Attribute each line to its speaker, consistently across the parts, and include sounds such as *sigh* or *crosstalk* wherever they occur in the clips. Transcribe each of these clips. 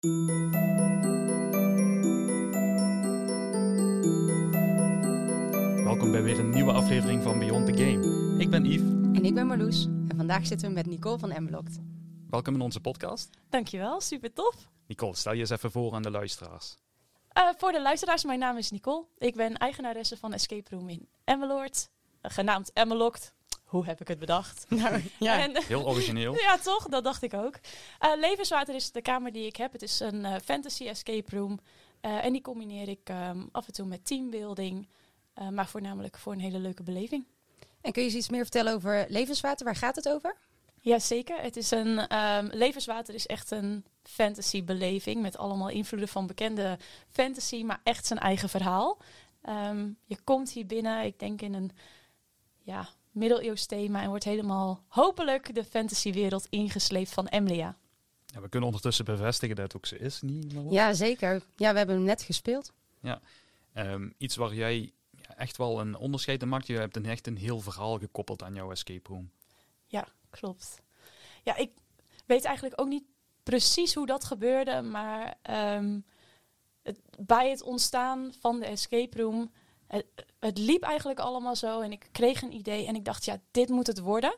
Speaker 1: Welkom bij weer een nieuwe aflevering van Beyond the Game. Ik ben Yves.
Speaker 2: En ik ben Marloes. En vandaag zitten we met Nicole van Emlocked.
Speaker 1: Welkom in onze podcast.
Speaker 3: Dankjewel, super tof.
Speaker 1: Nicole, stel je eens even voor aan de luisteraars.
Speaker 3: Uh, voor de luisteraars, mijn naam is Nicole. Ik ben eigenaresse van Escape Room in Emmeloord, uh, genaamd Emmelokt. Hoe heb ik het bedacht? *laughs*
Speaker 2: Nou, ja.
Speaker 3: En,
Speaker 1: Heel origineel. *laughs*
Speaker 3: ja, toch? Dat dacht ik ook. Uh, Levenswater is de kamer die ik heb. Het is een fantasy escape room. en die combineer ik um, af en toe met teambuilding. maar voornamelijk voor een hele leuke beleving.
Speaker 2: En kun je eens iets meer vertellen over levenswater? Waar gaat het over?
Speaker 3: Jazeker. Het is een um, levenswater is echt een fantasy beleving met allemaal invloeden van bekende fantasy, maar echt zijn eigen verhaal. Um, je komt hier binnen, ik denk in een ja, middeleeuws thema en wordt helemaal hopelijk de fantasywereld ingesleept van Emlia.
Speaker 1: Ja, we kunnen ondertussen bevestigen dat het ook zo is, niet?
Speaker 2: Ja, zeker. Ja, we hebben hem net gespeeld.
Speaker 1: Ja, um, iets waar jij echt wel een onderscheid in maakt. Je hebt een echt een heel verhaal gekoppeld aan jouw escape room.
Speaker 3: Ja, klopt. Ja, ik weet eigenlijk ook niet precies hoe dat gebeurde, maar um, het, bij het ontstaan van de escape room, het, het, liep eigenlijk allemaal zo en ik kreeg een idee en ik dacht, ja, dit moet het worden.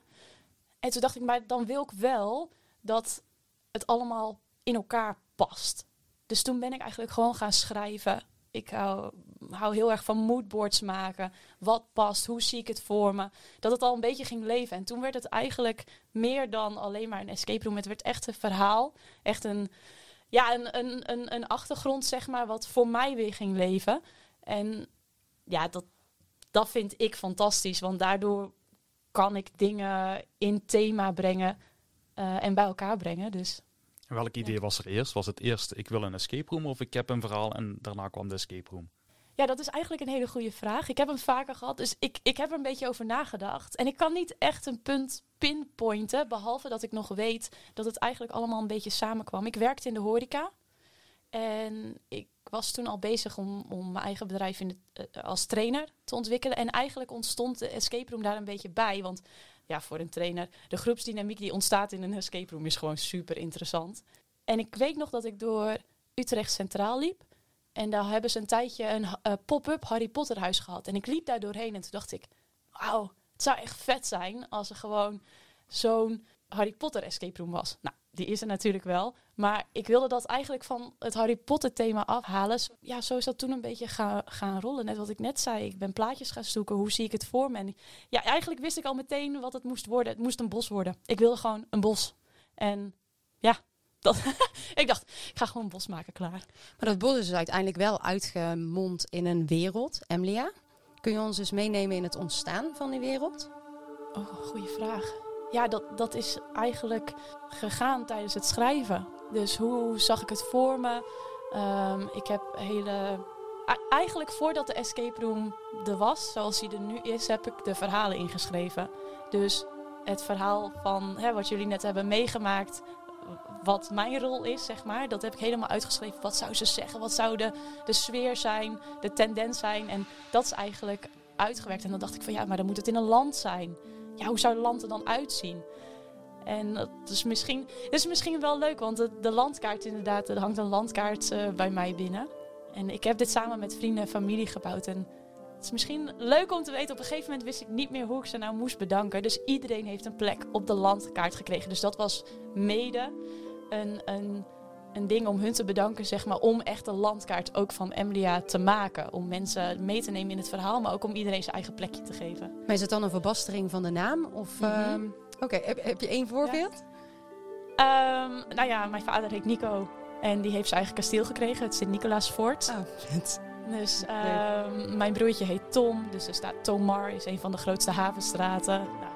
Speaker 3: En toen dacht ik, maar dan wil ik wel dat het allemaal in elkaar past. Dus toen ben ik eigenlijk gewoon gaan schrijven ik hou, hou heel erg van moodboards maken. Wat past, hoe zie ik het voor me. Dat het al een beetje ging leven. En toen werd het eigenlijk meer dan alleen maar een escape room. Het werd echt een verhaal. Echt een, ja, een, een, een, een achtergrond, zeg maar, wat voor mij weer ging leven. En ja, dat, dat vind ik fantastisch. Want daardoor kan ik dingen in thema brengen uh, en bij elkaar brengen. Dus
Speaker 1: Welk idee was er eerst? Was het eerst ik wil een escape room of ik heb een verhaal en daarna kwam de escape room?
Speaker 3: Ja, dat is eigenlijk een hele goede vraag. Ik heb hem vaker gehad, dus ik, ik heb er een beetje over nagedacht. En ik kan niet echt een punt pinpointen, behalve dat ik nog weet dat het eigenlijk allemaal een beetje samenkwam. Ik werkte in de horeca en ik was toen al bezig om, om mijn eigen bedrijf in de, uh, als trainer te ontwikkelen. En eigenlijk ontstond de escape room daar een beetje bij, want ja, voor een trainer, de groepsdynamiek die ontstaat in een escape room is gewoon super interessant. En ik weet nog dat ik door Utrecht Centraal liep. En daar hebben ze een tijdje een uh, pop-up Harry Potter huis gehad. En ik liep daar doorheen en toen dacht ik, wauw, het zou echt vet zijn als er gewoon zo'n Harry Potter escape room was. Nou, die is er natuurlijk wel. Maar ik wilde dat eigenlijk van het Harry Potter thema afhalen. Ja, zo is dat toen een beetje gaan, gaan rollen. Net wat ik net zei. Ik ben plaatjes gaan zoeken. Hoe zie ik het voor me? En ja, eigenlijk wist ik al meteen wat het moest worden. Het moest een bos worden. Ik wilde gewoon een bos. En ja, dat *laughs* ik dacht, ik ga gewoon een bos maken, klaar.
Speaker 2: Maar dat bos is dus uiteindelijk wel uitgemond in een wereld, Emlia. Kun je ons dus meenemen in het ontstaan van die wereld?
Speaker 3: Oh, goede vraag ja, dat, dat is eigenlijk gegaan tijdens het schrijven. Dus hoe zag ik het voor me? Um, ik heb hele. Eigenlijk voordat de escape room er was, zoals die er nu is, heb ik de verhalen ingeschreven. Dus het verhaal van hè, wat jullie net hebben meegemaakt, wat mijn rol is, zeg maar, dat heb ik helemaal uitgeschreven. Wat zou ze zeggen? Wat zou de, de sfeer zijn, de tendens zijn? En dat is eigenlijk uitgewerkt. En dan dacht ik van ja, maar dan moet het in een land zijn hoe zou het land er dan uitzien? En dat is misschien, is misschien wel leuk, want de, landkaart inderdaad, er hangt een landkaart uh, bij mij binnen. En ik heb dit samen met vrienden en familie gebouwd. En het is misschien leuk om te weten, op een gegeven moment wist ik niet meer hoe ik ze nou moest bedanken. Dus iedereen heeft een plek op de landkaart gekregen. Dus dat was mede een, een een ding om hun te bedanken, zeg maar, om echt een landkaart ook van Emlia te maken. Om mensen mee te nemen in het verhaal, maar ook om iedereen zijn eigen plekje te geven.
Speaker 2: Maar is het dan een verbastering van de naam? Of, mm -hmm. Oké, okay. heb, heb, je één voorbeeld?
Speaker 3: Ja. Um, nou ja, mijn vader heet Nico en die heeft zijn eigen kasteel gekregen, het Sint-Nicolaasfort.
Speaker 2: Oh.
Speaker 3: Dus um, mijn broertje heet Tom, dus er staat Tomar, is een van de grootste havenstraten. Nou,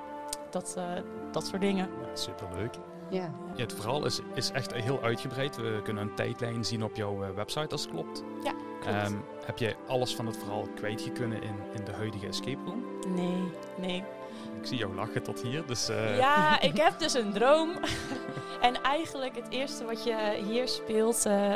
Speaker 3: dat, uh, dat soort dingen.
Speaker 1: Ja, superleuk.
Speaker 2: Ja.
Speaker 1: ja. Het verhaal is, is echt heel uitgebreid. We kunnen een tijdlijn zien op jouw uh, website als het klopt.
Speaker 3: Ja, klopt. Um,
Speaker 1: heb jij alles van het verhaal kwijtgekunnen in, in de huidige escape room?
Speaker 3: Nee, nee.
Speaker 1: Ik zie jou lachen tot hier, dus... Uh...
Speaker 3: Ja, *laughs* ik heb dus een droom. *laughs* en eigenlijk het eerste wat je hier speelt, uh,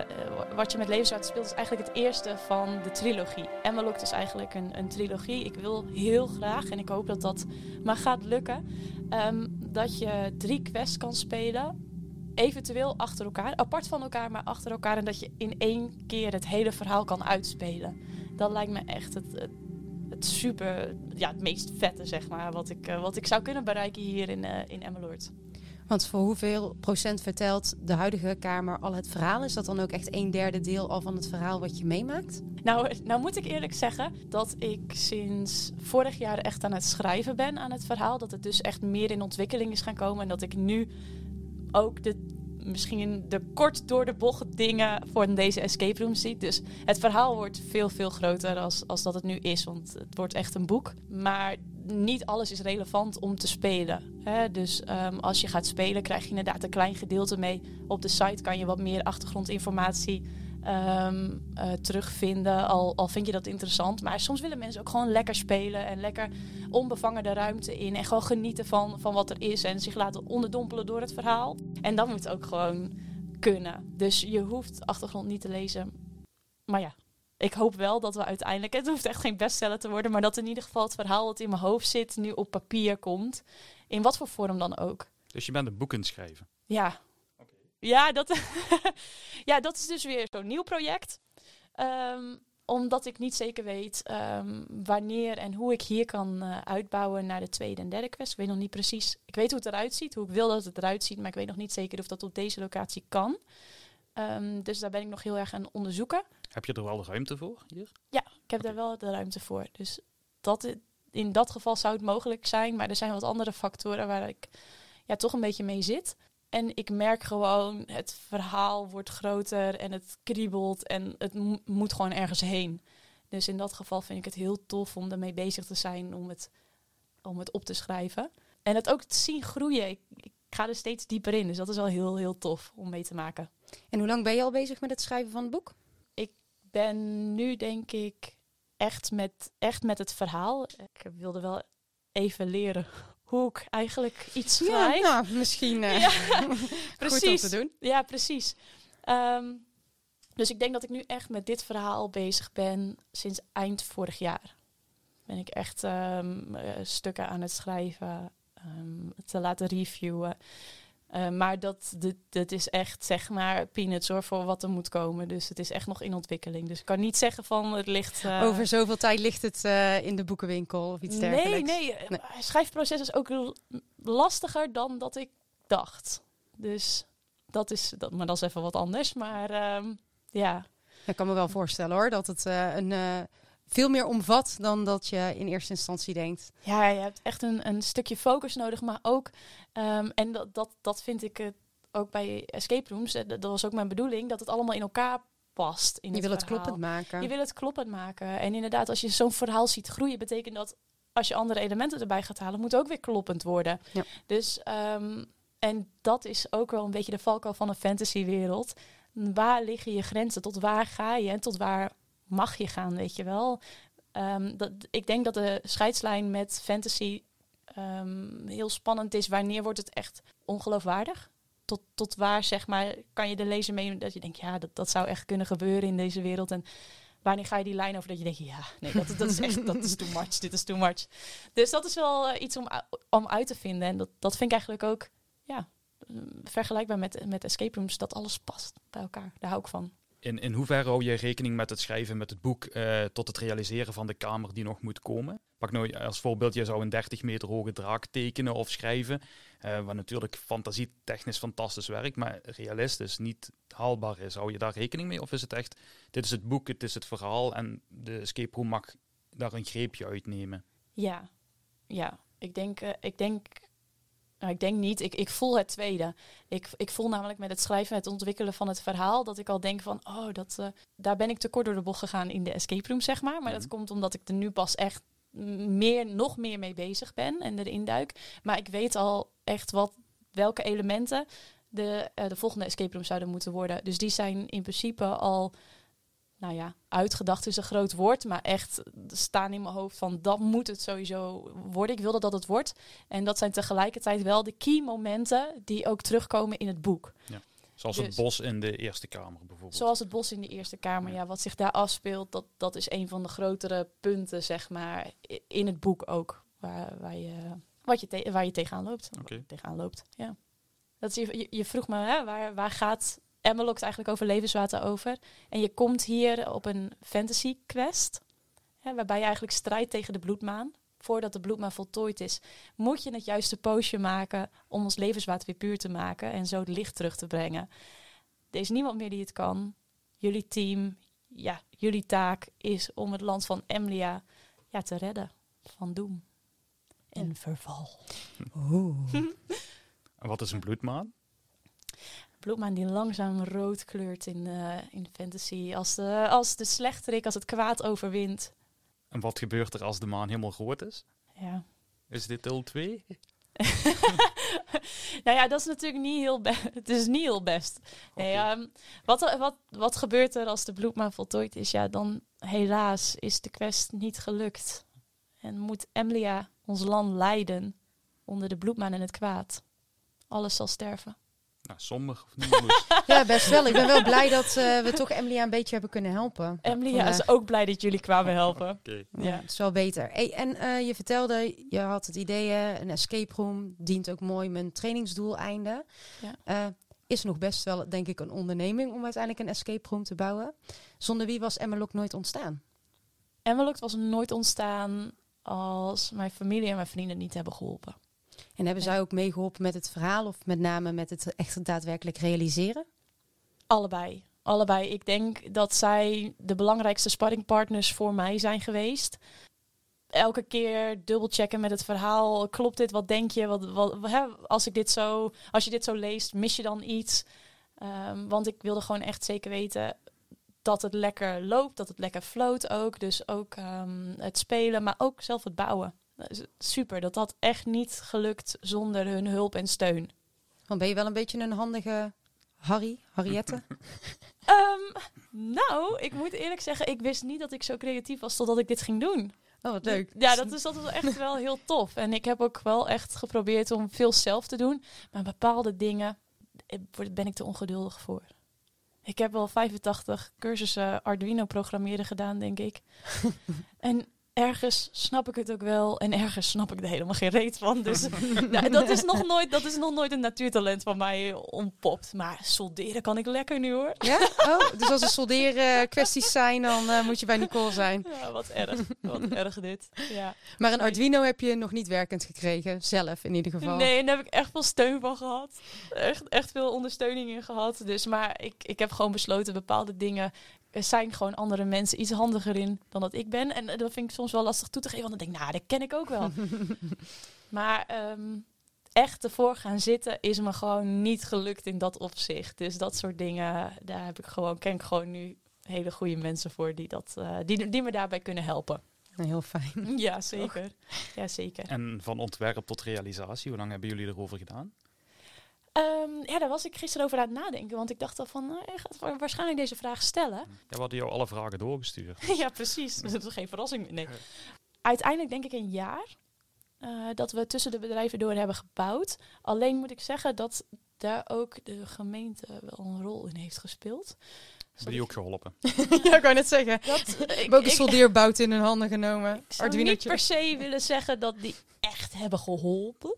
Speaker 3: wat je met Levenswaard speelt, is eigenlijk het eerste van de trilogie. Emmelock is eigenlijk een, een trilogie. Ik wil heel graag, en ik hoop dat dat maar gaat lukken, um, dat je drie quests kan spelen eventueel achter elkaar, apart van elkaar, maar achter elkaar. En dat je in één keer het hele verhaal kan uitspelen. Dat lijkt me echt het, het, het super, ja, het meest vette, zeg maar, wat ik, eh, wat ik zou kunnen bereiken hier in, uh, in Emmeloord.
Speaker 2: Want voor hoeveel procent vertelt de huidige Kamer al het verhaal? Is dat dan ook echt een derde deel al van het verhaal wat je meemaakt?
Speaker 3: Nou, nou moet ik eerlijk zeggen dat ik sinds vorig jaar echt aan het schrijven ben aan het verhaal. Dat het dus echt meer in ontwikkeling is gaan komen. En dat ik nu ook de misschien de kort door de bocht dingen voor deze escape room ziet. Dus het verhaal wordt veel, veel groter als, als dat het nu is. Want het wordt echt een boek. Maar niet alles is relevant om te spelen. Hè? Dus um, als je gaat spelen, krijg je inderdaad een klein gedeelte mee. Op de site kan je wat meer achtergrondinformatie um, uh, terugvinden. Al, al vind je dat interessant. Maar soms willen mensen ook gewoon lekker spelen en lekker onbevangen de ruimte in. En gewoon genieten van, van wat er is. En zich laten onderdompelen door het verhaal. En dat moet ook gewoon kunnen. Dus je hoeft achtergrond niet te lezen. Maar ja, ik hoop wel dat we uiteindelijk, het hoeft echt geen bestseller te worden, maar dat in ieder geval het verhaal dat in mijn hoofd zit nu op papier komt. In wat voor vorm dan ook.
Speaker 1: Dus je bent een boek schrijven?
Speaker 3: Ja. Okay. Ja, dat, *laughs* ja, dat is dus weer zo'n nieuw project. Um, omdat ik niet zeker weet um, wanneer en hoe ik hier kan uh, uitbouwen naar de tweede en derde quest. Ik weet nog niet precies. Ik weet hoe het eruit ziet, hoe ik wil dat het eruit ziet, maar ik weet nog niet zeker of dat op deze locatie kan. Um, dus daar ben ik nog heel erg aan onderzoeken.
Speaker 1: Heb je er wel de ruimte voor hier?
Speaker 3: Ja, ik heb daar wel de ruimte voor. Dus dat, in dat geval zou het mogelijk zijn. Maar er zijn wat andere factoren waar ik ja, toch een beetje mee zit. En ik merk gewoon, het verhaal wordt groter en het kriebelt en het moet gewoon ergens heen. Dus in dat geval vind ik het heel tof om ermee bezig te zijn om het, om het op te schrijven. En het ook te zien groeien. Ik, ik ga er steeds dieper in. Dus dat is wel heel, heel tof om mee te maken.
Speaker 2: En hoe lang ben je al bezig met het schrijven van het boek?
Speaker 3: ben nu denk ik echt met, echt met het verhaal. Ik wilde wel even leren hoe ik eigenlijk iets schrijf.
Speaker 2: Ja, nou, misschien uh, *laughs* ja, *laughs* precies. te doen.
Speaker 3: Ja, precies. Um, dus ik denk dat ik nu echt met dit verhaal bezig ben sinds eind vorig jaar. Ben ik echt um, stukken aan het schrijven, um, te laten reviewen. Uh, maar dat, dat, dat, is echt, zeg maar, peanuts hoor, voor wat er moet komen. Dus het is echt nog in ontwikkeling. Dus ik kan niet zeggen van het ligt...
Speaker 2: Uh... Over zoveel tijd ligt het uh, in de boekenwinkel of iets dergelijks.
Speaker 3: Nee, nee. schrijfproces is ook lastiger dan dat ik dacht. Dus dat is, dat, maar dat is even wat anders. Maar um, ja.
Speaker 2: Ik kan me wel voorstellen hoor, dat het een veel meer omvat dan dat je in eerste instantie denkt.
Speaker 3: Ja, je hebt echt een, een stukje focus nodig, maar ook, um, en dat, dat, dat vind ik het ook bij escape rooms, eh, dat was ook mijn bedoeling, dat het allemaal in elkaar past. In
Speaker 2: je
Speaker 3: het
Speaker 2: wil het kloppend maken.
Speaker 3: Je wil het kloppend maken. En inderdaad, als je zo'n verhaal ziet groeien, betekent dat als je andere elementen erbij gaat halen, moet het ook weer kloppend worden. Ja. Dus, um, en dat is ook wel een beetje de valkuil van een fantasywereld. Waar liggen je grenzen? Tot waar ga je en tot waar mag je gaan, weet je wel. Um, dat, ik denk dat de scheidslijn met fantasy um, heel spannend is. Wanneer wordt het echt ongeloofwaardig? Tot, tot waar, zeg maar, kan je de lezer mee dat je denkt, ja, dat, dat zou echt kunnen gebeuren in deze wereld. En wanneer ga je die lijn over dat je denkt, ja, nee, dat, dat is echt, *laughs* dat is too much, dit is too much. Dus dat is wel uh, iets om, om uit te vinden. En dat, dat vind ik eigenlijk ook, ja, vergelijkbaar met, met escape rooms, dat alles past bij elkaar. Daar hou ik van
Speaker 1: in, in hoeverre hou je rekening met het schrijven met het boek uh, tot het realiseren van de kamer die nog moet komen? Pak nou als voorbeeld, je zou een 30 meter hoge draak tekenen of schrijven, uh, wat natuurlijk fantasietechnisch fantastisch werkt, maar realistisch niet haalbaar is. Hou je daar rekening mee of is het echt, dit is het boek, het is het verhaal en de escape room mag daar een greepje uitnemen?
Speaker 3: Ja, ja. Ik denk, uh, ik denk nou, ik denk niet. Ik, ik voel het tweede. Ik, ik voel namelijk met het schrijven, het ontwikkelen van het verhaal, dat ik al denk van, oh, dat, uh, daar ben ik te kort door de bocht gegaan in de escape room, zeg maar. Maar dat mhm. komt omdat ik er nu pas echt meer, nog meer mee bezig ben en erin duik. Maar ik weet al echt wat, welke elementen de, uh, de volgende escape room zouden moeten worden. Dus die zijn in principe al nou ja, uitgedacht is een groot woord, maar echt staan in mijn hoofd van dat moet het sowieso worden. Ik wilde dat het wordt. En dat zijn tegelijkertijd wel de key momenten die ook terugkomen in het boek. Ja.
Speaker 1: Zoals het dus bos in de Eerste Kamer bijvoorbeeld.
Speaker 3: Zoals het bos in de Eerste Kamer, ja. wat zich daar afspeelt, dat, dat is een van de grotere punten, zeg maar, in het boek ook. Waar, waar, je, wat je, te, waar je tegenaan loopt. Okay. Tegenaan loopt, ja. Dat is, je, je vroeg me, hè, waar, waar gaat Emmelokt eigenlijk over levenswater over? En je komt hier op een fantasy quest, hè, waarbij je eigenlijk strijdt tegen de bloedmaan. Voordat de bloedmaan voltooid is, moet je het juiste poosje maken om ons levenswater weer puur te maken en zo het licht terug te brengen. Er is niemand meer die het kan. Jullie team, ja, jullie taak is om het land van Emlia ja, te redden van doem en verval.
Speaker 2: Oeh.
Speaker 1: En *laughs* wat is een bloedmaan?
Speaker 3: Bloedmaan die langzaam rood kleurt in, eh, in fantasy. Als de, als de slechterik, als het kwaad overwint.
Speaker 1: En wat gebeurt er als de maan helemaal rood is?
Speaker 3: Ja.
Speaker 1: Is dit deel 2? *laughs*
Speaker 3: nou ja, dat is natuurlijk niet heel best. *laughs* Het is niet heel best. Nee, ehm, wat, wat, wat gebeurt er als de bloedmaan voltooid is? Ja, dan helaas is de quest niet gelukt. En moet Emlia ons land leiden onder de bloedmaan en het kwaad. Alles zal sterven.
Speaker 1: Nou, of niet? Moes? *laughs*
Speaker 2: Ja, best wel. Ik ben wel blij dat eh, we toch Emilia een beetje hebben kunnen helpen. Vandaag.
Speaker 3: is ook blij dat jullie kwamen helpen.
Speaker 1: Oké.
Speaker 2: Ja,
Speaker 3: Ja.
Speaker 2: het is wel beter. Hey, en eh, je vertelde, je had het idee, een escape room dient ook mooi mijn trainingsdoeleinden.
Speaker 3: Ja.
Speaker 2: Eh, is nog best wel, denk ik, een onderneming om uiteindelijk een escape room te bouwen. Zonder wie was Emmerlock nooit ontstaan?
Speaker 3: Emmelokt was nooit ontstaan als mijn familie en mijn vrienden niet hebben geholpen.
Speaker 2: En hebben zij ook meegeholpen met het verhaal of met name met het echt daadwerkelijk realiseren?
Speaker 3: Allebei. Allebei. Ik denk dat zij de belangrijkste sparringpartners voor mij zijn geweest. Elke keer dubbelchecken met het verhaal. Klopt dit? Wat denk je? Wat, wat, hè, als, ik dit zo, als je dit zo leest, mis je dan iets? Ehm, want ik wilde gewoon echt zeker weten dat het lekker loopt, dat het lekker floot ook. Dus ook ehm, het spelen, maar ook zelf het bouwen. Dat is Super, dat had echt niet gelukt zonder hun hulp en steun.
Speaker 2: Want ben je wel een beetje een handige Harry, Harriette? *laughs*
Speaker 3: Ehm, nou, ik moet eerlijk zeggen, ik wist niet dat ik zo creatief was totdat ik dit ging doen.
Speaker 2: Oh, wat leuk.
Speaker 3: Ja, dat is, dat is echt wel heel tof. En ik heb ook wel echt geprobeerd om veel zelf te doen. Maar bepaalde dingen eh, ben ik te ongeduldig voor. Ik heb wel 85 cursussen Arduino programmeren gedaan, denk ik. *laughs* en ergens snap ik het ook wel. En ergens snap ik er helemaal geen reet van. Dus *laughs* nou, dat, is nog nooit, dat is nog nooit een natuurtalent van mij ontpopt. Maar solderen kan ik lekker nu hoor.
Speaker 2: Ja? Oh, dus als er solderen kwesties zijn, dan eh, moet je bij Nicole zijn.
Speaker 3: Ja, wat erg. Wat erg dit. Ja.
Speaker 2: Maar een Arduino heb je nog niet werkend gekregen, zelf in ieder geval.
Speaker 3: Nee, en daar heb ik echt veel steun van gehad. Echt, echt veel ondersteuning in gehad. Dus, maar ik, ik heb gewoon besloten, bepaalde dingen er zijn gewoon andere mensen iets handiger in dan dat ik ben. En eh, dat vind ik soms wel lastig toe te geven, want dan denk ik, nou, dat ken ik ook wel. *laughs* maar ehm, echt ervoor gaan zitten is me gewoon niet gelukt in dat opzicht. Dus dat soort dingen, daar heb ik gewoon, ken ik gewoon nu hele goede mensen voor die, dat, eh, die, die me daarbij kunnen helpen.
Speaker 2: Heel fijn. *laughs*
Speaker 3: Ja, zeker. Ja, zeker.
Speaker 1: En van ontwerp tot realisatie, hoe lang hebben jullie erover gedaan?
Speaker 3: Ehm, ja, daar was ik gisteren over aan het nadenken. Want ik dacht al van, nou, je gaat wa- waarschijnlijk deze vraag stellen.
Speaker 1: Ja, we hadden jou alle vragen doorgestuurd. *laughs*
Speaker 3: ja, precies. *laughs* Dat is geen verrassing. Nee. Uiteindelijk denk ik een jaar eh, dat we tussen de bedrijven door hebben gebouwd. Alleen moet ik zeggen dat daar ook de gemeente wel een rol in heeft gespeeld.
Speaker 1: Hebben die ook geholpen? *laughs*
Speaker 2: ja, ik wou net zeggen.
Speaker 3: Dat,
Speaker 2: Ik heb
Speaker 3: ik,
Speaker 2: ook een
Speaker 3: ik,
Speaker 2: soldeerbout in hun handen genomen.
Speaker 3: ik zou niet per se willen zeggen dat die echt hebben geholpen.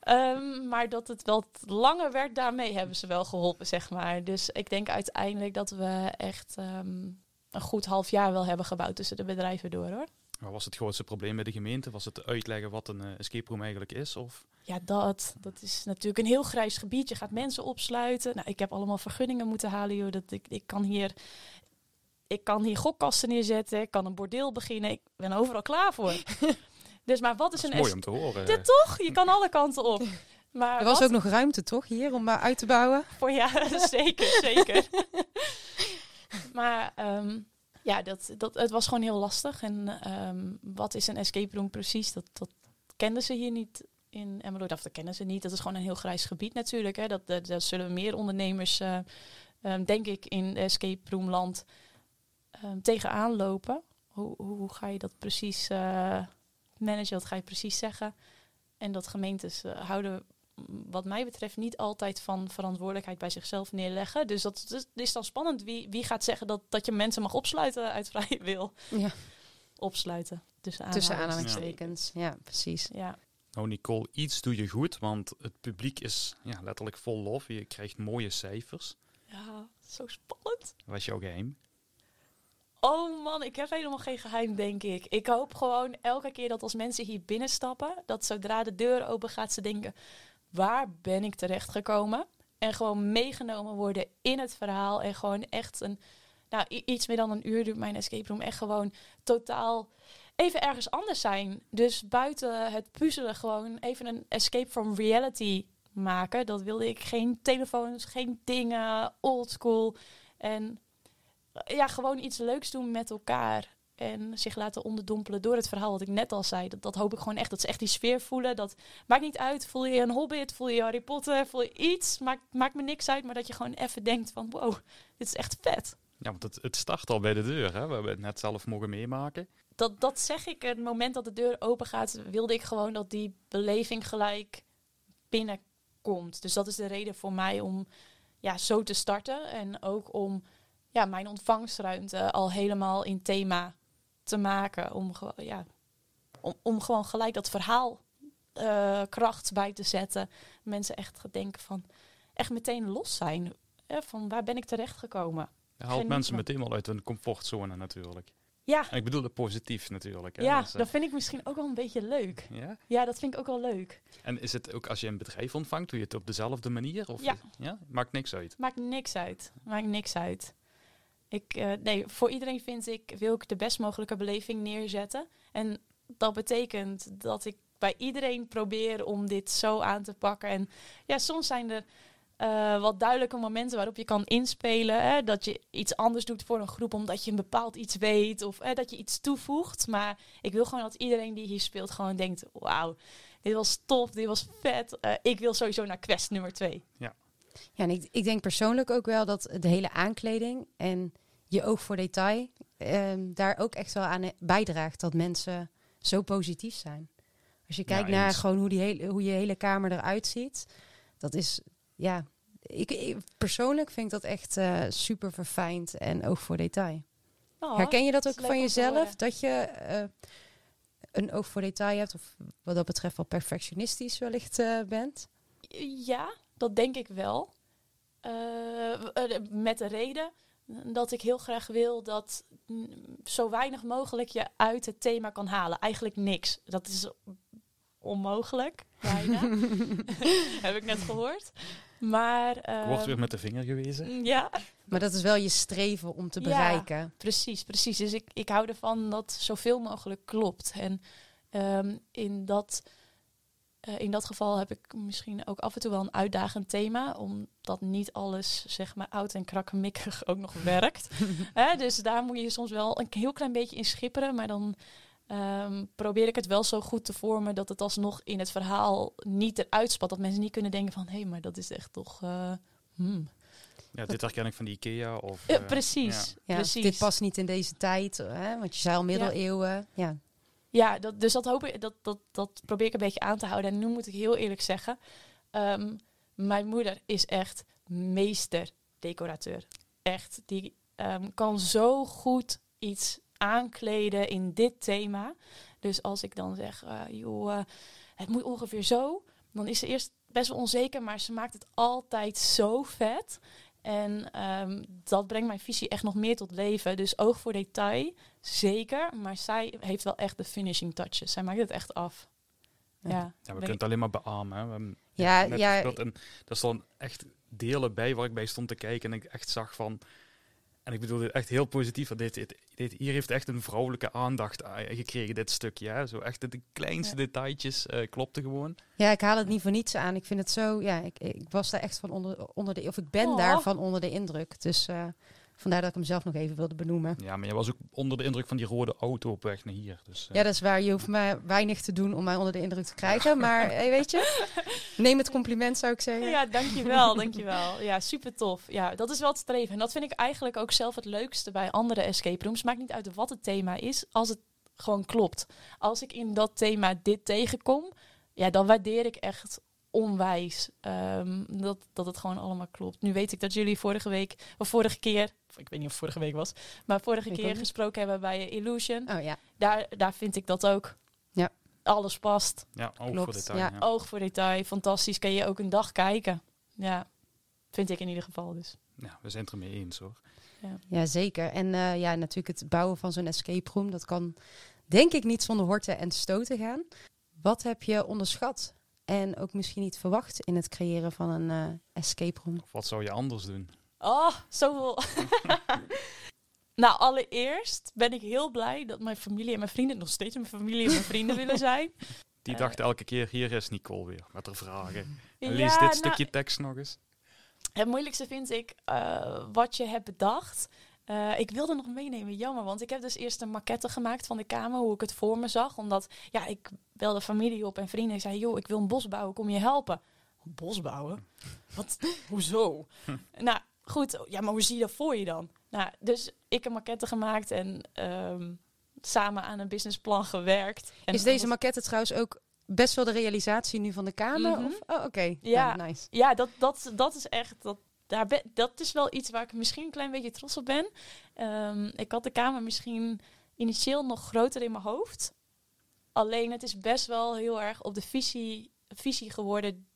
Speaker 3: Ehm, maar dat het wel t- langer werd, daarmee hebben ze wel geholpen, zeg maar. Dus ik denk uiteindelijk dat we echt ehm, een goed half jaar wel hebben gebouwd tussen de bedrijven door, hoor.
Speaker 1: Wat was het grootste probleem bij de gemeente? Was het uitleggen wat een eh, escape room eigenlijk is? Of
Speaker 3: Ja, dat, dat is natuurlijk een heel grijs gebied. Je gaat mensen opsluiten. Nou, ik heb allemaal vergunningen moeten halen, joh. Dat ik, ik kan hier... Ik kan hier gokkasten neerzetten, ik kan een bordeel beginnen. Ik ben overal klaar voor. *laughs* dus maar wat is
Speaker 1: dat
Speaker 3: een
Speaker 1: mooi om te horen.
Speaker 3: Dit toch? Je kan alle kanten op. *laughs* Maar
Speaker 2: Er was
Speaker 3: wat
Speaker 2: ook nog ruimte, toch, hier om maar uit te bouwen?
Speaker 3: voor ja, *laughs* zeker, zeker. *laughs* maar ehm, ja, dat, dat, het was gewoon heel lastig. En ehm, wat is een escape room precies? Dat, dat kenden ze hier niet in Emmeloord. Of dat kennen ze niet. Dat is gewoon een heel grijs gebied natuurlijk. Hè. Dat, dat, daar zullen meer ondernemers, eh, ehm, denk ik, in escape room land ehm, tegenaan lopen. Hoe, hoe, hoe ga je dat precies eh, managen? Wat ga je precies zeggen? En dat gemeentes eh, houden wat mij betreft niet altijd van verantwoordelijkheid bij zichzelf neerleggen. Dus dat is, is dan spannend. Wie, wie gaat zeggen dat, dat je mensen mag opsluiten uit vrije wil?
Speaker 2: Ja,
Speaker 3: Opsluiten. Tussen aanhalingstekens.
Speaker 2: Ja, precies.
Speaker 3: Ja.
Speaker 1: Nou Nicole, iets doe je goed, want het publiek is ja, letterlijk vol lof. Je krijgt mooie cijfers.
Speaker 3: Ja, zo spannend.
Speaker 1: Wat is jouw geheim?
Speaker 3: Oh man, ik heb helemaal geen geheim, denk ik. Ik hoop gewoon elke keer dat als mensen hier binnenstappen, dat zodra de deur open gaat, ze denken: waar ben ik terechtgekomen? En gewoon meegenomen worden in het verhaal. En gewoon echt een, nou, iets meer dan een uur duurt mijn escape room. Echt gewoon totaal even ergens anders zijn. Dus buiten het puzzelen gewoon even een escape from reality maken. Dat wilde ik. Geen telefoons, geen dingen, oldschool. En ja, gewoon iets leuks doen met elkaar. En zich laten onderdompelen door het verhaal wat ik net al zei. Dat, dat hoop ik gewoon echt. Dat ze echt die sfeer voelen. Dat maakt niet uit. Voel je een Hobbit, voel je Harry Potter, voel je iets. Maakt, maakt me niks uit. Maar dat je gewoon even denkt van wow, dit is echt vet.
Speaker 1: Ja, want het, het start al bij de deur. Hè? We hebben het net zelf mogen meemaken.
Speaker 3: Dat, dat zeg ik. Het moment dat de deur open gaat, wilde ik gewoon dat die beleving gelijk binnenkomt. Dus dat is de reden voor mij om ja, zo te starten. En ook om ja, mijn ontvangstruimte al helemaal in thema te maken. Om, ja, om, om gewoon gelijk dat verhaal uh, kracht bij te zetten. Mensen echt denken van, echt meteen los zijn. Hè, van waar ben ik terecht gekomen?
Speaker 1: Je haalt mensen meteen wel uit hun comfortzone natuurlijk.
Speaker 3: Ja.
Speaker 1: En ik bedoel het positief natuurlijk. Hè?
Speaker 3: Ja, dus, uh, dat vind ik misschien ook wel een beetje leuk.
Speaker 1: Ja?
Speaker 3: Ja, dat vind ik ook wel leuk.
Speaker 1: En is het ook als je een bedrijf ontvangt, doe je het op dezelfde manier? Of
Speaker 3: ja.
Speaker 1: ja. Maakt niks uit?
Speaker 3: Maakt niks uit. Maakt niks uit. Ik, uh, nee, voor iedereen vind ik, wil ik de best mogelijke beleving neerzetten. En dat betekent dat ik bij iedereen probeer om dit zo aan te pakken. En ja, soms zijn er uh, wat duidelijke momenten waarop je kan inspelen. Hè? Dat je iets anders doet voor een groep omdat je een bepaald iets weet. Of hè, dat je iets toevoegt. Maar ik wil gewoon dat iedereen die hier speelt gewoon denkt... Wauw, dit was tof, dit was vet. Uh, ik wil sowieso naar quest nummer twee.
Speaker 1: Ja,
Speaker 2: ja en ik, ik denk persoonlijk ook wel dat de hele aankleding en je oog voor detail... Um, daar ook echt wel aan bijdraagt dat mensen zo positief zijn. Als je kijkt
Speaker 1: Ja,
Speaker 2: naar gewoon hoe, die hele, hoe je hele kamer eruit ziet... Dat is, ja, ik, ik- persoonlijk vind ik dat echt eh, super verfijnd en oog voor detail.
Speaker 3: Oh,
Speaker 2: Herken je dat ook van jezelf? Dat je eh, een oog voor detail hebt, of wat dat betreft wel perfectionistisch wellicht eh, bent?
Speaker 3: Ja, dat denk ik wel. Eh, eh, met de reden dat ik heel graag wil dat mm, zo weinig mogelijk je uit het thema kan halen. Eigenlijk niks. Dat is onmogelijk, bijna. *laughs* *laughs* Heb ik net gehoord. Maar...
Speaker 1: Ik
Speaker 3: eh,
Speaker 1: word weer met de vinger gewezen.
Speaker 3: Ja,
Speaker 2: Maar dat is wel je streven om te
Speaker 3: Ja.
Speaker 2: bereiken.
Speaker 3: Precies, precies. Dus ik, ik hou ervan dat zoveel mogelijk klopt. En ehm, in, dat, eh, in dat geval heb ik misschien ook af en toe wel een uitdagend thema. Omdat niet alles, zeg maar, oud en krakkemikkig ook nog *laughs* werkt. Hè, dus daar moet je soms wel een heel klein beetje in schipperen. Maar dan ehm, probeer ik het wel zo goed te vormen dat het alsnog in het verhaal niet eruit spat. Dat mensen niet kunnen denken van, hé, maar dat is echt toch... eh, hmm.
Speaker 1: Ja, dit herken ik van de IKEA. Of, eh,
Speaker 3: precies,
Speaker 2: Ja,
Speaker 3: precies.
Speaker 2: Dit past niet in deze tijd, hè? want je zei al middeleeuwen. Ja.
Speaker 3: Ja, dat, dus dat hoop ik, dat, dat, dat probeer ik een beetje aan te houden. En nu moet ik heel eerlijk zeggen, ehm, mijn moeder is echt meester decorateur. Echt, die ehm, kan zo goed iets aankleden in dit thema. Dus als ik dan zeg, eh, joh, eh, het moet ongeveer zo, dan is ze eerst best wel onzeker, maar ze maakt het altijd zo vet. En ehm, dat brengt mijn visie echt nog meer tot leven. Dus oog voor detail, zeker. Maar zij heeft wel echt de finishing touches. Zij maakt het echt af. Ja,
Speaker 2: Ja.
Speaker 1: We kunnen het alleen maar beamen. Hè.
Speaker 2: Ja, ja.
Speaker 1: en er stonden echt delen bij waar ik bij stond te kijken en ik echt zag van... En ik bedoel dit echt heel positief. want Dit, dit, dit, hier heeft echt een vrouwelijke aandacht eh, gekregen, dit stukje. Hè. Zo echt de kleinste
Speaker 3: Ja.
Speaker 1: detailtjes eh klopten gewoon.
Speaker 2: ja, ik haal het niet voor niets aan. Ik vind het zo, ja, ik, ik was daar echt van onder, onder de, of ik ben
Speaker 3: Oh.
Speaker 2: daarvan onder de indruk. Dus eh, vandaar dat ik hem zelf nog even wilde benoemen.
Speaker 1: Ja, maar je was ook onder de indruk van die rode auto op weg naar hier. Dus, eh,
Speaker 2: Ja, dat is waar. Je hoeft maar weinig te doen om mij onder de indruk te krijgen. Maar hey, *laughs* weet je, neem het compliment zou ik zeggen.
Speaker 3: Ja, dankjewel, dankjewel. Ja, super tof. Ja, dat is wel het streven. En dat vind ik eigenlijk ook zelf het leukste bij andere escape rooms. Maakt niet uit wat het thema is, als het gewoon klopt. Als ik in dat thema dit tegenkom, ja, dan waardeer ik echt onwijs ehm, dat, dat het gewoon allemaal klopt. Nu weet ik dat jullie vorige week, of vorige keer, of ik weet niet of het vorige week was, maar vorige
Speaker 2: Ik
Speaker 3: keer gesproken hebben bij Illusion.
Speaker 2: Oh ja.
Speaker 3: Daar, daar vind ik dat ook. alles past.
Speaker 1: Ja, oog
Speaker 2: Klopt,
Speaker 1: voor detail.
Speaker 2: ja.
Speaker 1: Ja.
Speaker 3: Oog voor detail, fantastisch. Kan je ook een dag kijken. Ja, vind ik in ieder geval dus.
Speaker 1: Ja, we zijn het ermee eens hoor.
Speaker 2: Ja, zeker. En eh, ja, natuurlijk het bouwen van zo'n escape room, dat kan denk ik niet zonder horten en stoten gaan. Wat heb je onderschat en ook misschien niet verwacht in het creëren van een eh, escape room?
Speaker 1: Of wat zou je anders doen?
Speaker 3: Oh, zoveel. *laughs* nou, allereerst ben ik heel blij dat mijn familie en mijn vrienden nog steeds mijn familie en mijn vrienden willen zijn. *laughs*
Speaker 1: Die
Speaker 3: Eh.
Speaker 1: dacht elke keer, hier is Nicole weer met haar vragen. En lees
Speaker 3: Ja,
Speaker 1: dit
Speaker 3: nou,
Speaker 1: stukje tekst nog eens.
Speaker 3: Het moeilijkste vind ik eh, wat je hebt bedacht. Eh, ik wilde nog meenemen, jammer, want ik heb dus eerst een maquette gemaakt van de kamer, hoe ik het voor me zag. Omdat, ja, ik belde familie op en vrienden. Ik zei, joh, ik wil een bos bouwen, kom je helpen? Een bos bouwen? Wat? *laughs* Hoezo? *laughs* nou, goed, ja, maar hoe zie je dat voor je dan? Nou, dus ik een maquette gemaakt en ehm, samen aan een businessplan gewerkt. En
Speaker 2: Is deze maquette trouwens ook best wel de realisatie nu van de kamer?
Speaker 3: Mhm.
Speaker 2: Of? Oh, oké.
Speaker 3: Ja.
Speaker 2: nice.
Speaker 3: Ja, dat, dat, dat is echt. Dat, daar dat is wel iets waar ik misschien een klein beetje trots op ben. Ehm, ik had de kamer misschien initieel nog groter in mijn hoofd. Alleen het is best wel heel erg op de visie, visie geworden.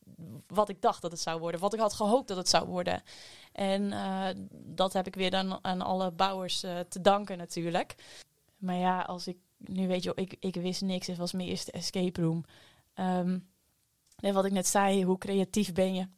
Speaker 3: Wat ik dacht dat het zou worden. Wat ik had gehoopt dat het zou worden. En eh, dat heb ik weer dan aan alle bouwers eh, te danken natuurlijk. Maar ja, als ik nu weet je, ik, ik wist niks. Het was mijn eerste escape room. Ehm, en wat ik net zei, hoe creatief ben je?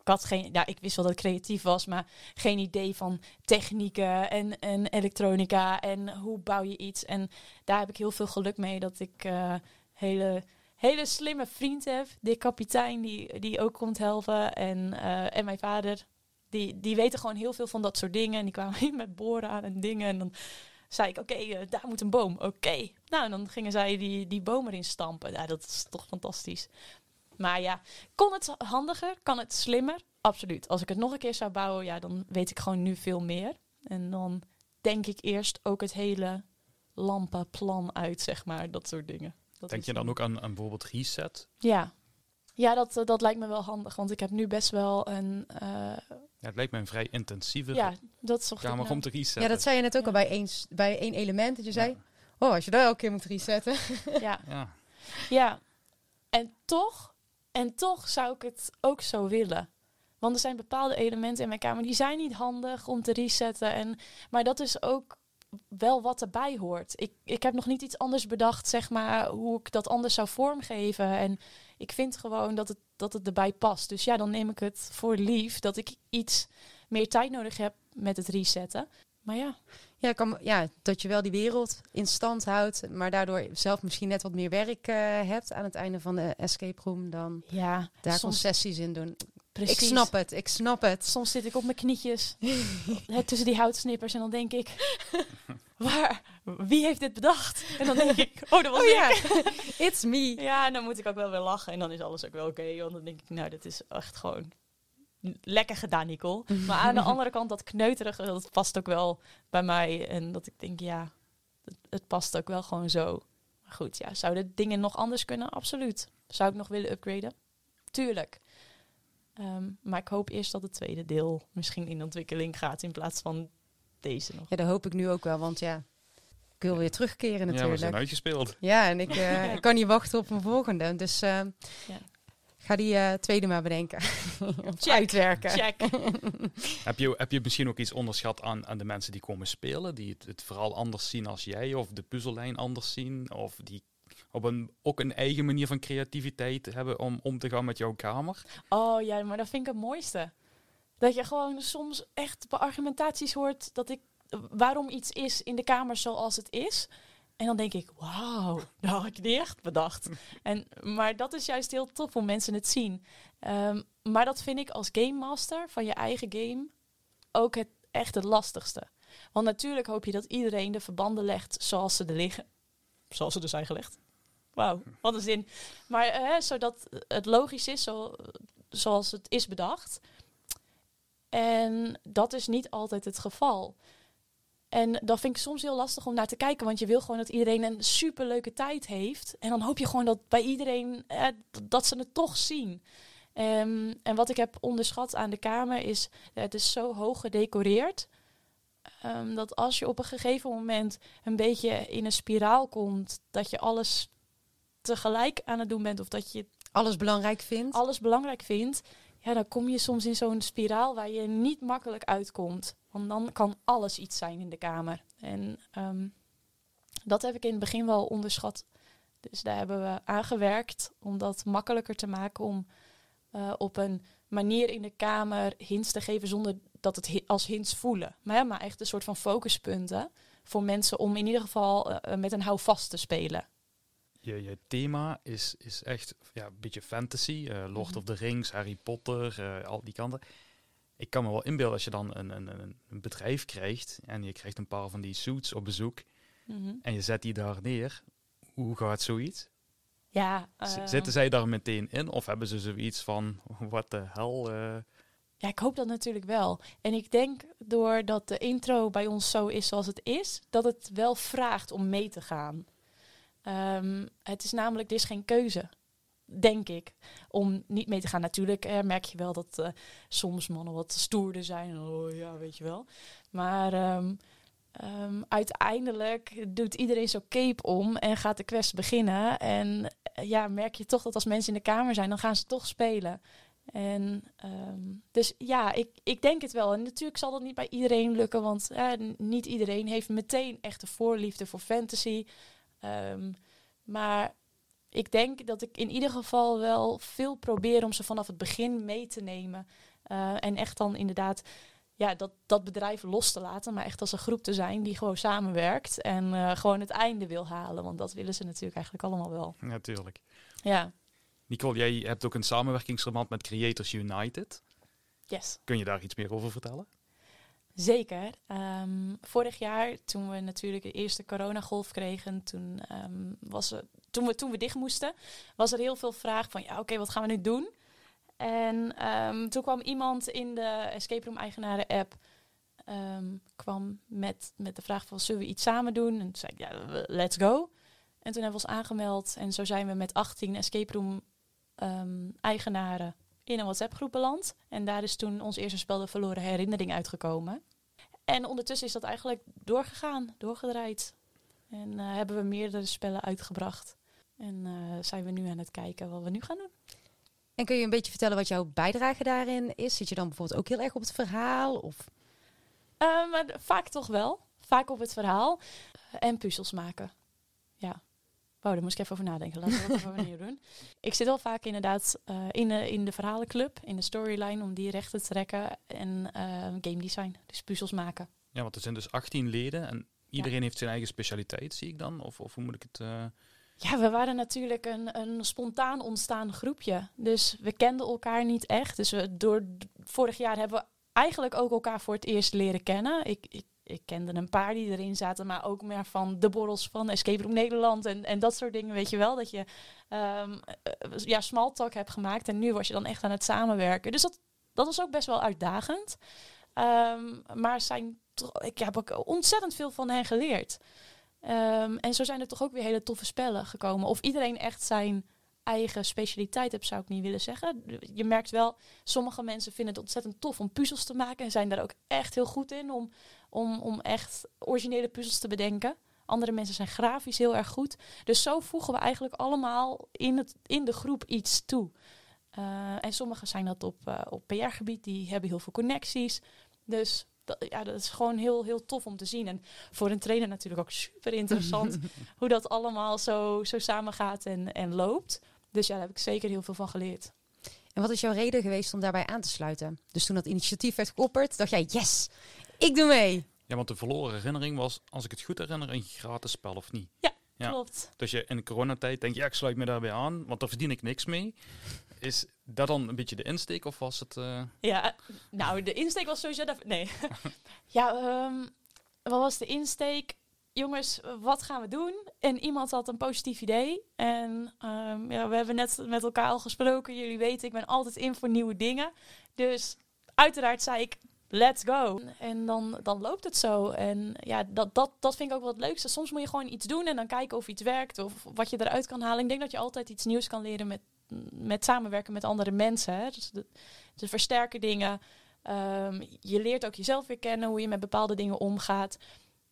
Speaker 3: Ik had geen, ja, ik wist wel dat ik creatief was, maar geen idee van technieken en, en elektronica en hoe bouw je iets. En daar heb ik heel veel geluk mee dat ik eh hele, hele slimme vriend heb. De kapitein die, die ook komt helpen en, eh, en mijn vader. Die, die weten gewoon heel veel van dat soort dingen. En die kwamen hier *laughs* met boren aan en dingen. En dan zei ik, oké, eh, daar moet een boom. Oké. Nou, en dan gingen zij die, die boom erin stampen. Ja, dat is toch fantastisch. Maar ja, kon het handiger? Kan het slimmer? Absoluut. Als ik het nog een keer zou bouwen, ja, dan weet ik gewoon nu veel meer. En dan denk ik eerst ook het hele lampenplan uit, zeg maar. Dat soort dingen. Dat
Speaker 1: Denk je dan ook aan, aan bijvoorbeeld reset?
Speaker 3: Ja. Ja, dat, eh, dat lijkt me wel handig. Want ik heb nu best wel een... eh,
Speaker 1: Ja, het lijkt me een vrij intensieve
Speaker 3: ja, dat zocht
Speaker 1: kamer
Speaker 3: nou.
Speaker 1: om te resetten.
Speaker 2: Ja, dat zei je net ook
Speaker 3: Ja.
Speaker 2: al bij één, bij één element. Dat je zei,
Speaker 1: Ja.
Speaker 2: oh, als je daar elke keer moet resetten.
Speaker 3: Ja,
Speaker 1: Ja.
Speaker 3: ja. En toch, en toch zou ik het ook zo willen. Want er zijn bepaalde elementen in mijn kamer die zijn niet handig om te resetten. En, maar dat is ook wel wat erbij hoort. Ik, ik heb nog niet iets anders bedacht, zeg maar, hoe ik dat anders zou vormgeven. En ik vind gewoon dat het, dat het erbij past. Dus ja, dan neem ik het voor lief dat ik iets meer tijd nodig heb met het resetten. Maar ja,
Speaker 2: Ja, kan, ja, dat je wel die wereld in stand houdt, maar daardoor zelf misschien net wat meer werk eh, hebt aan het einde van de escape room dan
Speaker 3: ja
Speaker 2: daar
Speaker 3: soms,
Speaker 2: concessies in doen.
Speaker 3: precies.
Speaker 2: Ik snap het, ik snap het.
Speaker 3: Soms zit ik op mijn knietjes *laughs* tussen die houtsnippers en dan denk ik, *laughs* waar, wie heeft dit bedacht? En dan denk ik, oh, dat was
Speaker 2: Oh
Speaker 3: ik.
Speaker 2: ja, *laughs* it's me.
Speaker 3: Ja, en dan moet ik ook wel weer lachen en dan is alles ook wel oké. want dan denk ik, nou, dit is echt gewoon lekker gedaan, Nicole. Maar aan de *laughs* andere kant, dat kneuterige, dat past ook wel bij mij. En dat ik denk, ja, het, het past ook wel gewoon zo. Maar goed, ja, zouden dingen nog anders kunnen? Absoluut. Zou ik nog willen upgraden? Tuurlijk. Ehm, maar ik hoop eerst dat het tweede deel misschien in ontwikkeling gaat in plaats van deze nog.
Speaker 2: Ja, dat hoop ik nu ook wel, want ja, ik wil weer terugkeren
Speaker 1: Ja, we
Speaker 2: natuurlijk.
Speaker 1: zijn uitgespeeld.
Speaker 2: Ja, en ik, *laughs* eh, ik kan niet wachten op een volgende. Dus eh,
Speaker 3: Ja.
Speaker 2: Ga die eh, tweede maar bedenken. *laughs*
Speaker 3: Check.
Speaker 2: uitwerken.
Speaker 3: Check. *laughs*
Speaker 1: Heb je, heb je misschien ook iets onderschat aan, aan de mensen die komen spelen? Die het, het vooral anders zien als jij? Of de puzzellijn anders zien? Of die op een, ook een eigen manier van creativiteit hebben om om te gaan met jouw kamer?
Speaker 3: Oh ja, maar dat vind ik het mooiste. Dat je gewoon soms echt bij argumentaties hoort dat ik waarom iets is in de kamer zoals het is. En dan denk ik, wauw, *laughs* dat had ik niet echt bedacht. *laughs* En, maar dat is juist heel tof om mensen het zien. Ehm, maar dat vind ik als game master van je eigen game ook het echt het lastigste. Want natuurlijk hoop je dat iedereen de verbanden legt zoals ze er liggen. Zoals ze er zijn gelegd. Wauw, wat een zin. Maar eh, zodat het logisch is, zo, zoals het is bedacht. En dat is niet altijd het geval. En dat vind ik soms heel lastig om naar te kijken, want je wil gewoon dat iedereen een superleuke tijd heeft. En dan hoop je gewoon dat bij iedereen eh, dat ze het toch zien. Ehm, en wat ik heb onderschat aan de kamer is, eh, het is zo hoog gedecoreerd. ehm, dat als je op een gegeven moment een beetje in een spiraal komt, dat je alles tegelijk aan het doen bent of dat je
Speaker 2: Alles belangrijk vindt.
Speaker 3: alles belangrijk vindt, ja, dan kom je soms in zo'n spiraal waar je niet makkelijk uitkomt. Want dan kan alles iets zijn in de kamer. En ehm, dat heb ik in het begin wel onderschat. Dus daar hebben we aan gewerkt om dat makkelijker te maken. Om eh, op een manier in de kamer hints te geven zonder dat het als hints voelen. Maar, ja, maar echt een soort van focuspunten voor mensen om in ieder geval eh, met een houvast te spelen.
Speaker 1: Je, je thema is, is echt ja, een beetje fantasy. eh, Lord
Speaker 3: Mhm.
Speaker 1: of the Rings, Harry Potter, eh, al die kanten. Ik kan me wel inbeelden als je dan een, een, een, bedrijf krijgt en je krijgt een paar van die suits op bezoek
Speaker 3: Mhm.
Speaker 1: en je zet die daar neer. Hoe gaat zoiets?
Speaker 3: Ja, ehm,
Speaker 1: Zitten zij daar meteen in of hebben ze zoiets van, *laughs* wat de hel? eh?
Speaker 3: Ja, ik hoop dat natuurlijk wel. En ik denk doordat de intro bij ons zo is zoals het is, dat het wel vraagt om mee te gaan. Ehm, het is namelijk, er is geen keuze, denk ik, om niet mee te gaan. Natuurlijk merk je wel dat eh, soms mannen wat stoerder zijn. Oh ja, weet je wel. Maar ehm, ehm, uiteindelijk doet iedereen zo cape om en gaat de quest beginnen. En eh, ja, merk je toch dat als mensen in de kamer zijn, dan gaan ze toch spelen. En dus ja, ik, ik denk het wel. En natuurlijk zal dat niet bij iedereen lukken, want niet iedereen heeft meteen echt een voorliefde voor fantasy. Ehm, maar ik denk dat ik in ieder geval wel veel probeer om ze vanaf het begin mee te nemen. Eh, en echt dan inderdaad ja, dat, dat bedrijf los te laten, maar echt als een groep te zijn die gewoon samenwerkt en eh, gewoon het einde wil halen. Want dat willen ze natuurlijk eigenlijk allemaal wel.
Speaker 1: Natuurlijk.
Speaker 3: Ja,
Speaker 1: Nicole, jij hebt ook een samenwerkingsverband met Creators United.
Speaker 3: yes.
Speaker 1: Kun je daar iets meer over vertellen?
Speaker 3: Zeker. Ehm, vorig jaar, toen we natuurlijk de eerste coronagolf kregen, toen, ehm, was er, toen, we, toen we dicht moesten, was er heel veel vraag van, ja, oké, wat gaan we nu doen? En ehm, toen kwam iemand in de Escape Room Eigenaren app, kwam met, met de vraag van, zullen we iets samen doen? En toen zei ik, ja, let's go. En toen hebben we ons aangemeld en zo zijn we met 18 Escape Room eigenaren in een WhatsApp-groep beland. En daar is toen ons eerste spel De Verloren Herinnering uitgekomen. En ondertussen is dat eigenlijk doorgegaan, doorgedraaid. En eh, hebben we meerdere spellen uitgebracht. En eh, zijn we nu aan het kijken wat we nu gaan doen.
Speaker 2: En kun je een beetje vertellen wat jouw bijdrage daarin is? Zit je dan bijvoorbeeld ook heel erg op het verhaal? Of
Speaker 3: Eh, maar vaak toch wel. Vaak op het verhaal. En puzzels maken. Ja. Wow, daar moest ik even over nadenken. Laten we dat even opnieuw doen. *laughs* Ik zit wel vaak inderdaad eh, in, de, in de verhalenclub, in de storyline, om die recht te trekken. En eh, game design, dus puzzels maken.
Speaker 1: Ja, want er zijn dus 18 leden en iedereen heeft zijn eigen specialiteit, zie ik dan? Of, of hoe moet ik het... eh,
Speaker 3: Ja, we waren natuurlijk een, een spontaan ontstaan groepje. Dus we kenden elkaar niet echt. Dus we, door vorig jaar hebben we eigenlijk ook elkaar voor het eerst leren kennen. Ik, ik, ik kende een paar die erin zaten, maar ook meer van de borrels van Escape Room Nederland en, en dat soort dingen, weet je wel. Dat je eh, ja, small talk hebt gemaakt en nu was je dan echt aan het samenwerken. Dus dat, dat was ook best wel uitdagend. Ehm, maar zijn, ik heb ook ontzettend veel van hen geleerd. Ehm, en zo zijn er toch ook weer hele toffe spellen gekomen. Of iedereen echt zijn eigen specialiteit heeft, zou ik niet willen zeggen. Je merkt wel, sommige mensen vinden het ontzettend tof om puzzels te maken. En zijn daar ook echt heel goed in om, om, om echt originele puzzels te bedenken. Andere mensen zijn grafisch heel erg goed. Dus zo voegen we eigenlijk allemaal in, het, in de groep iets toe. Eh, en sommigen zijn dat op, eh, op PR-gebied, die hebben heel veel connecties. Dus dat, ja, dat is gewoon heel, heel tof om te zien. En voor een trainer natuurlijk ook super interessant *laughs* hoe dat allemaal zo, zo samengaat en, en loopt. Dus ja, daar heb ik zeker heel veel van geleerd.
Speaker 2: En wat is jouw reden geweest om daarbij aan te sluiten? Dus toen dat initiatief werd geopperd, dacht jij, yes, ik doe mee.
Speaker 1: Ja, want de verloren herinnering was, als ik het goed herinner, een gratis spel of niet. Ja.
Speaker 3: Klopt.
Speaker 1: Dus je in de coronatijd denkt, ja, ik sluit me daarbij aan, want daar verdien ik niks mee. Is dat dan een beetje de insteek of was het... eh,
Speaker 3: Ja, nou, de insteek was sowieso... Dat, nee. *laughs* ja, ehm, wat was de insteek? Jongens, wat gaan we doen? En iemand had een positief idee. En ehm, ja, we hebben net met elkaar al gesproken. Jullie weten, ik ben altijd in voor nieuwe dingen. Dus uiteraard zei ik, let's go. En dan, dan loopt het zo. En ja, dat, dat, dat vind ik ook wel het leukste. Soms moet je gewoon iets doen en dan kijken of iets werkt. Of wat je eruit kan halen. Ik denk dat je altijd iets nieuws kan leren met, met samenwerken met andere mensen. Hè? Dus versterken dingen. Ehm, je leert ook jezelf weer kennen, hoe je met bepaalde dingen omgaat.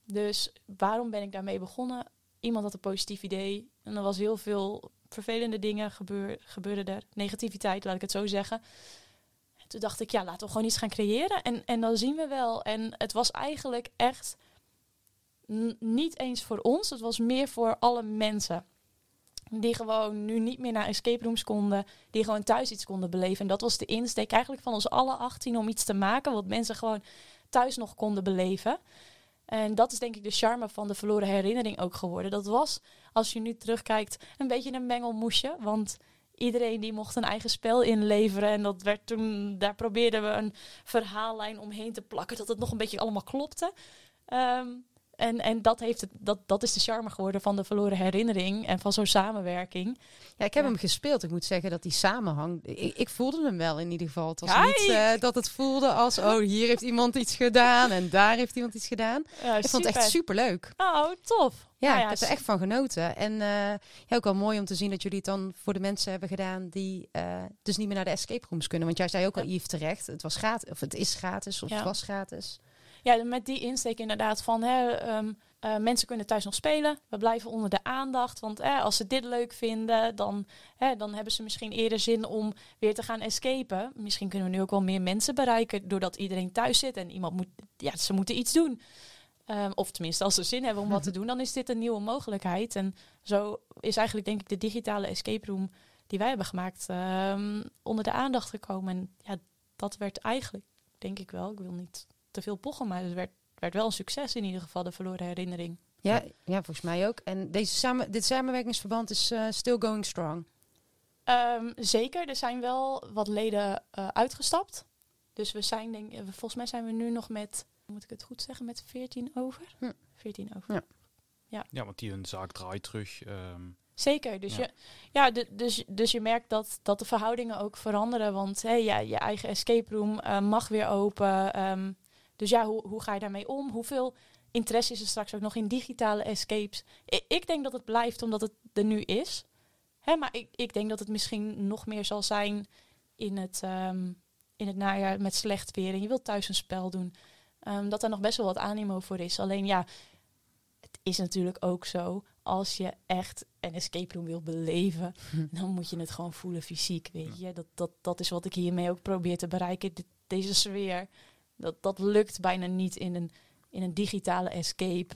Speaker 3: Dus waarom ben ik daarmee begonnen? Iemand had een positief idee. En er was heel veel vervelende dingen gebeur, gebeurden er. Negativiteit, laat ik het zo zeggen. En toen dacht ik, ja, laten we gewoon iets gaan creëren. En, en dan zien we wel. En het was eigenlijk echt niet eens voor ons. Het was meer voor alle mensen. Die gewoon nu niet meer naar escape rooms konden. Die gewoon thuis iets konden beleven. En dat was de insteek eigenlijk van ons alle 18 om iets te maken. Wat mensen gewoon thuis nog konden beleven. En dat is denk ik de charme van de verloren herinnering ook geworden. Dat was, als je nu terugkijkt, een beetje een mengelmoesje. Want iedereen die mocht een eigen spel inleveren. En dat werd toen, daar probeerden we een verhaallijn omheen te plakken. Dat het nog een beetje allemaal klopte. Ehm, en, en dat, heeft het, dat, dat is de charme geworden van de verloren herinnering en van zo'n samenwerking.
Speaker 2: Ja, ik heb hem gespeeld. Ik moet zeggen dat die samenhang. Ik, ik voelde hem wel in ieder geval. Het was niet uh, dat het voelde als: oh, hier heeft iemand iets gedaan en daar heeft iemand iets gedaan. Ja, ik vond het echt super leuk.
Speaker 3: Oh, tof.
Speaker 2: Ja, nou ja, ik heb er echt van genoten. En uh, ja, ook wel mooi om te zien dat jullie het dan voor de mensen hebben gedaan die uh, dus niet meer naar de escape rooms kunnen. Want jij zei ook al, Yves, terecht. Het was gratis, of het is gratis, of het was gratis
Speaker 3: ja, met die insteek inderdaad van hè, ehm, eh, mensen kunnen thuis nog spelen. We blijven onder de aandacht. Want als ze dit leuk vinden, dan, hè, dan hebben ze misschien eerder zin om weer te gaan escapen. Misschien kunnen we nu ook wel meer mensen bereiken doordat iedereen thuis zit en iemand moet, ja, ze moeten iets doen. Um, of tenminste, als ze zin hebben om wat te *laughs* doen, dan is dit een nieuwe mogelijkheid. En zo is eigenlijk denk ik de digitale escape room die wij hebben gemaakt um, onder de aandacht gekomen. En ja, dat werd eigenlijk, denk ik wel, ik wil niet te veel pochen, maar het werd, werd wel een succes in ieder geval, de verloren herinnering.
Speaker 2: Ja, ja volgens mij ook. En deze samen, dit samenwerkingsverband is uh, still going strong.
Speaker 3: Um, zeker, er zijn wel wat leden uh, uitgestapt. Dus we zijn, denk volgens mij zijn we nu nog met, moet ik het goed zeggen, met 14 over? Hm. 14 over.
Speaker 1: Ja. Ja. ja, want die een zaak draait terug. Um,
Speaker 3: Zeker. Dus, ja. Je, ja, de, dus, dus je merkt dat, dat de verhoudingen ook veranderen. Want hey, ja, je eigen escape room uh, mag weer open. Um, dus ja, hoe, hoe ga je daarmee om? Hoeveel interesse is er straks ook nog in digitale escapes? Ik, ik denk dat het blijft omdat het er nu is. Hè, maar ik, ik denk dat het misschien nog meer zal zijn in het, um, in het najaar met slecht weer. En je wilt thuis een spel doen. Um, dat er nog best wel wat animo voor is. Alleen ja, het is natuurlijk ook zo. Als je echt een escape room wil beleven, hm. dan moet je het gewoon voelen fysiek. Weet je? Dat, dat, dat is wat ik hiermee ook probeer te bereiken. deze sfeer. Dat, dat lukt bijna niet in een, in een digitale escape.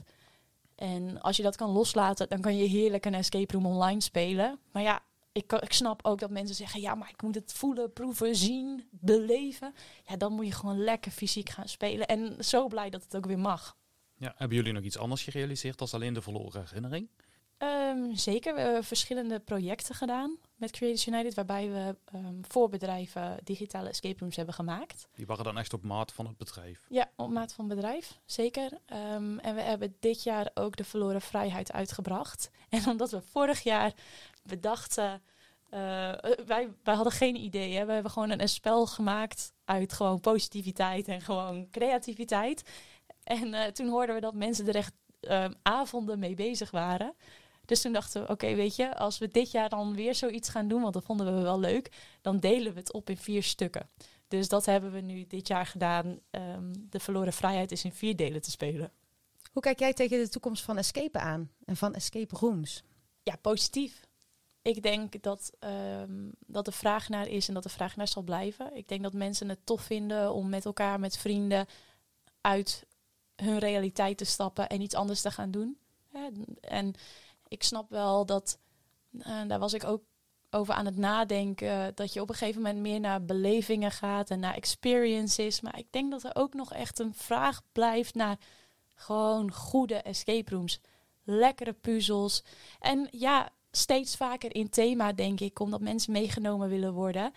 Speaker 3: En als je dat kan loslaten, dan kan je heerlijk een escape room online spelen. Maar ja, ik, ik snap ook dat mensen zeggen: ja, maar ik moet het voelen, proeven, zien, beleven. Ja, dan moet je gewoon lekker fysiek gaan spelen. En zo blij dat het ook weer mag.
Speaker 1: Ja, hebben jullie nog iets anders gerealiseerd als alleen de verloren herinnering?
Speaker 3: Um, zeker, we hebben verschillende projecten gedaan met Creators United, waarbij we um, voor bedrijven digitale escape rooms hebben gemaakt.
Speaker 1: Die waren dan echt op maat van het bedrijf?
Speaker 3: Ja, op maat van het bedrijf, zeker. Um, en we hebben dit jaar ook de verloren vrijheid uitgebracht. *laughs* En omdat we vorig jaar bedachten, uh, wij, wij hadden geen idee. Hè? We hebben gewoon een, spel gemaakt uit gewoon positiviteit en gewoon creativiteit. En uh, toen hoorden we dat mensen er echt avonden mee bezig waren. Dus toen dachten we, oké, weet je, als we dit jaar dan weer zoiets gaan doen, want dat vonden we wel leuk, dan delen we het op in vier stukken. Dus dat hebben we nu dit jaar gedaan. Um, de verloren vrijheid is in vier delen te spelen.
Speaker 2: Hoe kijk jij tegen de toekomst van escape aan en van escape rooms?
Speaker 3: Ja, positief. Ik denk dat, um, dat de vraag naar is en dat de vraag naar zal blijven. Ik denk dat mensen het tof vinden om met elkaar, met vrienden, uit hun realiteit te stappen en iets anders te gaan doen. En ik snap wel dat, uh, daar was ik ook over aan het nadenken, dat je op een gegeven moment meer naar belevingen gaat en naar experiences. Maar ik denk dat er ook nog echt een vraag blijft naar gewoon goede escape rooms. Lekkere puzzels. En ja, steeds vaker in thema, denk ik, omdat mensen meegenomen willen worden.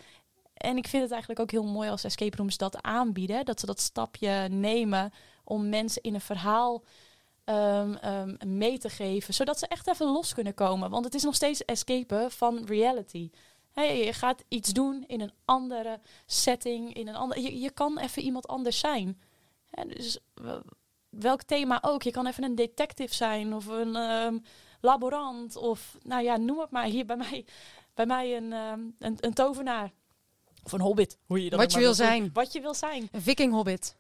Speaker 3: En ik vind het eigenlijk ook heel mooi als escape rooms dat aanbieden. Dat ze dat stapje nemen om mensen in een verhaal um, um, mee te geven. Zodat ze echt even los kunnen komen. Want het is nog steeds escapen van reality. Hey, je gaat iets doen in een andere setting. In een ander, je, je kan even iemand anders zijn. dus welk thema ook. Je kan even een detective zijn of een um, laborant. Of nou ja, noem het maar. Hier bij mij, bij mij een, een, een tovenaar. Of een hobbit. Hoe je dat
Speaker 2: Wat je wil zijn.
Speaker 3: Wat je wil zijn.
Speaker 2: Een viking hobbit.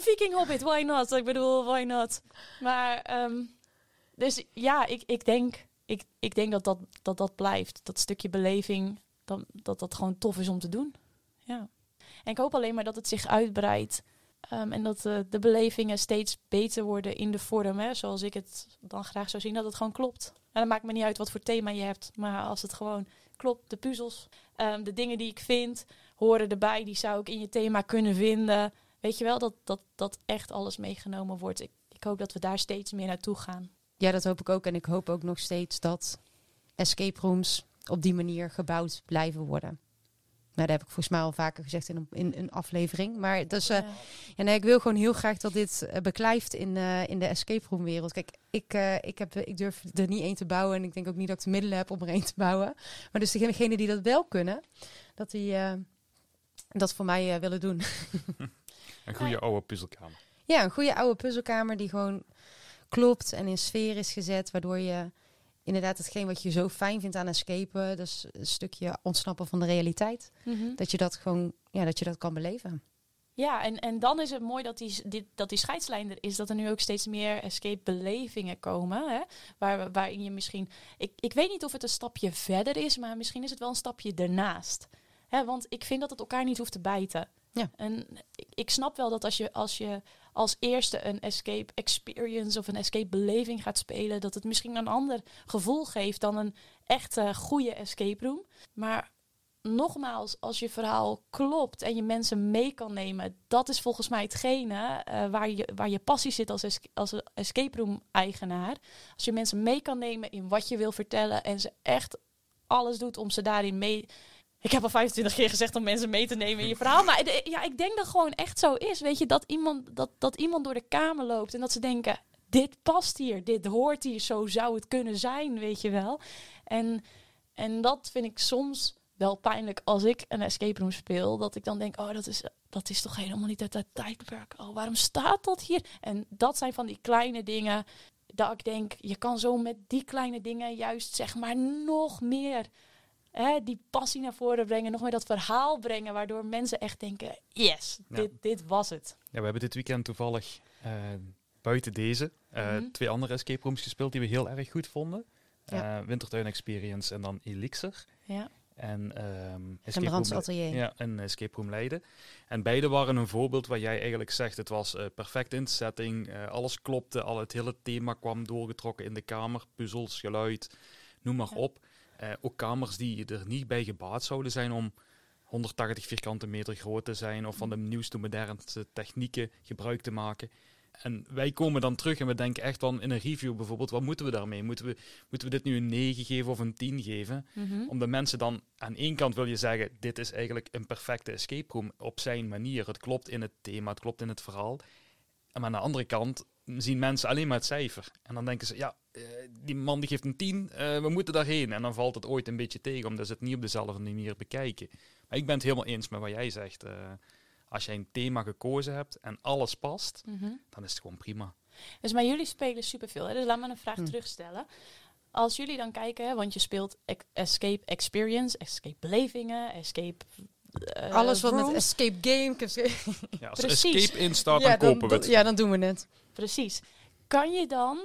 Speaker 3: Viking Hobbit, why not? Ik bedoel, why not? Maar, um, dus ja, ik, ik denk ik, ik denk dat dat, dat dat blijft. Dat stukje beleving, dat, dat dat gewoon tof is om te doen. Ja. En ik hoop alleen maar dat het zich uitbreidt. Ehm, en dat de, de belevingen steeds beter worden in de vorm, hè, zoals ik het dan graag zou zien, dat het gewoon klopt. En dan maakt me niet uit wat voor thema je hebt, maar als het gewoon klopt, de puzzels, ehm, de dingen die ik vind, horen erbij, die zou ik in je thema kunnen vinden. Weet je wel, dat, dat, dat echt alles meegenomen wordt. Ik, ik hoop dat we daar steeds meer naartoe gaan.
Speaker 2: Ja, dat hoop ik ook. En ik hoop ook nog steeds dat escape rooms op die manier gebouwd blijven worden. Nou, dat heb ik volgens mij al vaker gezegd in een, in een aflevering. Maar dus, uh, ja. ja. nee, ik wil gewoon heel graag dat dit uh, beklijft in, uh, in de escape room wereld. Kijk, ik, ik, heb, ik durf er niet één te bouwen. En ik denk ook niet dat ik de middelen heb om er één te bouwen. Maar dus degenen die dat wel kunnen, dat die dat voor mij willen doen. *laughs*
Speaker 1: een goede oude puzzelkamer.
Speaker 2: Ja, een goede oude puzzelkamer die gewoon klopt en in sfeer is gezet. Waardoor je inderdaad hetgeen wat je zo fijn vindt aan escapen, dus een stukje ontsnappen van de realiteit, mm -hmm. dat je dat gewoon, ja, dat je dat kan beleven.
Speaker 3: Ja, en, en dan is het mooi dat die, dit, dat die scheidslijn er is, dat er nu ook steeds meer escape-belevingen komen. Hè? Waar, waarin je misschien. Ik, ik weet niet of het een stapje verder is, maar misschien is het wel een stapje ernaast. Hè? Want ik vind dat het elkaar niet hoeft te bijten.
Speaker 2: Ja.
Speaker 3: En ik, snap wel dat als je, als je als eerste een escape experience of een escape beleving gaat spelen, dat het misschien een ander gevoel geeft dan een echte goede escape room. Maar nogmaals, als je verhaal klopt en je mensen mee kan nemen, dat is volgens mij hetgene uh, waar, je, waar je passie zit als, als escape room eigenaar. Als je mensen mee kan nemen in wat je wil vertellen en ze echt alles doet om ze daarin mee ik heb al 25 keer gezegd om mensen mee te nemen in je verhaal. Maar ja, ik denk dat gewoon echt zo is. Weet je, dat iemand, dat, dat iemand door de kamer loopt en dat ze denken: dit past hier, dit hoort hier, zo zou het kunnen zijn, weet je wel. En, en dat vind ik soms wel pijnlijk als ik een escape room speel. Dat ik dan denk: oh, dat is, dat is toch helemaal niet het tijdperk. Oh, waarom staat dat hier? En dat zijn van die kleine dingen. Dat ik denk, je kan zo met die kleine dingen juist zeg maar nog meer hè, die passie naar voren brengen, nog meer dat verhaal brengen, waardoor mensen echt denken, yes, dit, dit was het.
Speaker 1: Ja, we hebben dit weekend toevallig uh, buiten deze uh, mm -hmm. twee andere escape rooms gespeeld die we heel erg goed vonden. Ja. Uh, Wintertuin Experience en dan Elixir.
Speaker 3: Ja.
Speaker 1: En um,
Speaker 2: escape room, atelier.
Speaker 1: Ja, een escape room Leiden. En beide waren een voorbeeld waar jij eigenlijk zegt, het was uh, perfect in setting, uh, alles klopte, al het hele thema kwam doorgetrokken in de kamer, puzzels, geluid, noem maar ja. op. Uh, ook kamers die er niet bij gebaat zouden zijn om 180 vierkante meter groot te zijn of van de nieuwste modernste technieken gebruik te maken. En wij komen dan terug en we denken echt van in een review bijvoorbeeld, wat moeten we daarmee? Moeten we, moeten we dit nu een 9 geven of een 10 geven? Mm -hmm. Omdat mensen dan aan één kant wil je zeggen, dit is eigenlijk een perfecte escape room op zijn manier. Het klopt in het thema, het klopt in het verhaal. Maar aan de andere kant zien mensen alleen maar het cijfer. En dan denken ze, ja, uh, die man die geeft een 10, uh, we moeten daarheen. En dan valt het ooit een beetje tegen, omdat ze het niet op dezelfde manier bekijken. Maar ik ben het helemaal eens met wat jij zegt. Uh, als jij een thema gekozen hebt en alles past, mm -hmm. dan is het gewoon prima.
Speaker 3: Dus maar jullie spelen superveel, hè? dus laat me een vraag hm. terugstellen. Als jullie dan kijken, hè, want je speelt Escape Experience, Escape Belevingen, Escape
Speaker 2: uh, Alles wat met escape game.
Speaker 1: ja, als escape in staat, dan, ja, kopen we het.
Speaker 2: Ja, dan doen we het.
Speaker 3: Precies. Kan je dan,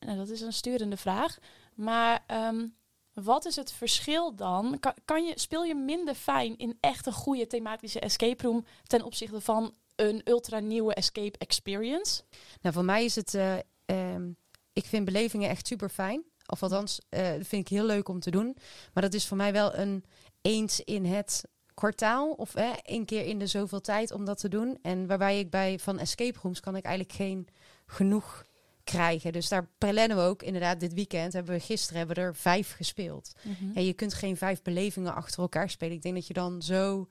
Speaker 3: nou, dat is een sturende vraag, maar um, wat is het verschil dan? Kan, je, speel je minder fijn in echt een goede thematische escape room ten opzichte van een ultra nieuwe escape experience?
Speaker 2: Nou, voor mij is het, uh, um, ik vind belevingen echt super fijn. Of althans, uh, vind ik heel leuk om te doen. Maar dat is voor mij wel een eens in het kwartaal of hè, één keer in de zoveel tijd om dat te doen. En waarbij ik bij van escape rooms kan ik eigenlijk geen genoeg krijgen. Dus daar plannen we ook inderdaad dit weekend. Hebben we gisteren hebben we er vijf gespeeld. Mm -hmm. En je kunt geen vijf belevingen achter elkaar spelen. Ik denk dat je dan zo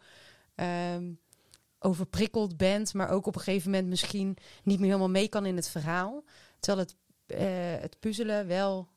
Speaker 2: um, overprikkeld bent, maar ook op een gegeven moment misschien niet meer helemaal mee kan in het verhaal. Terwijl het, uh, het puzzelen wel,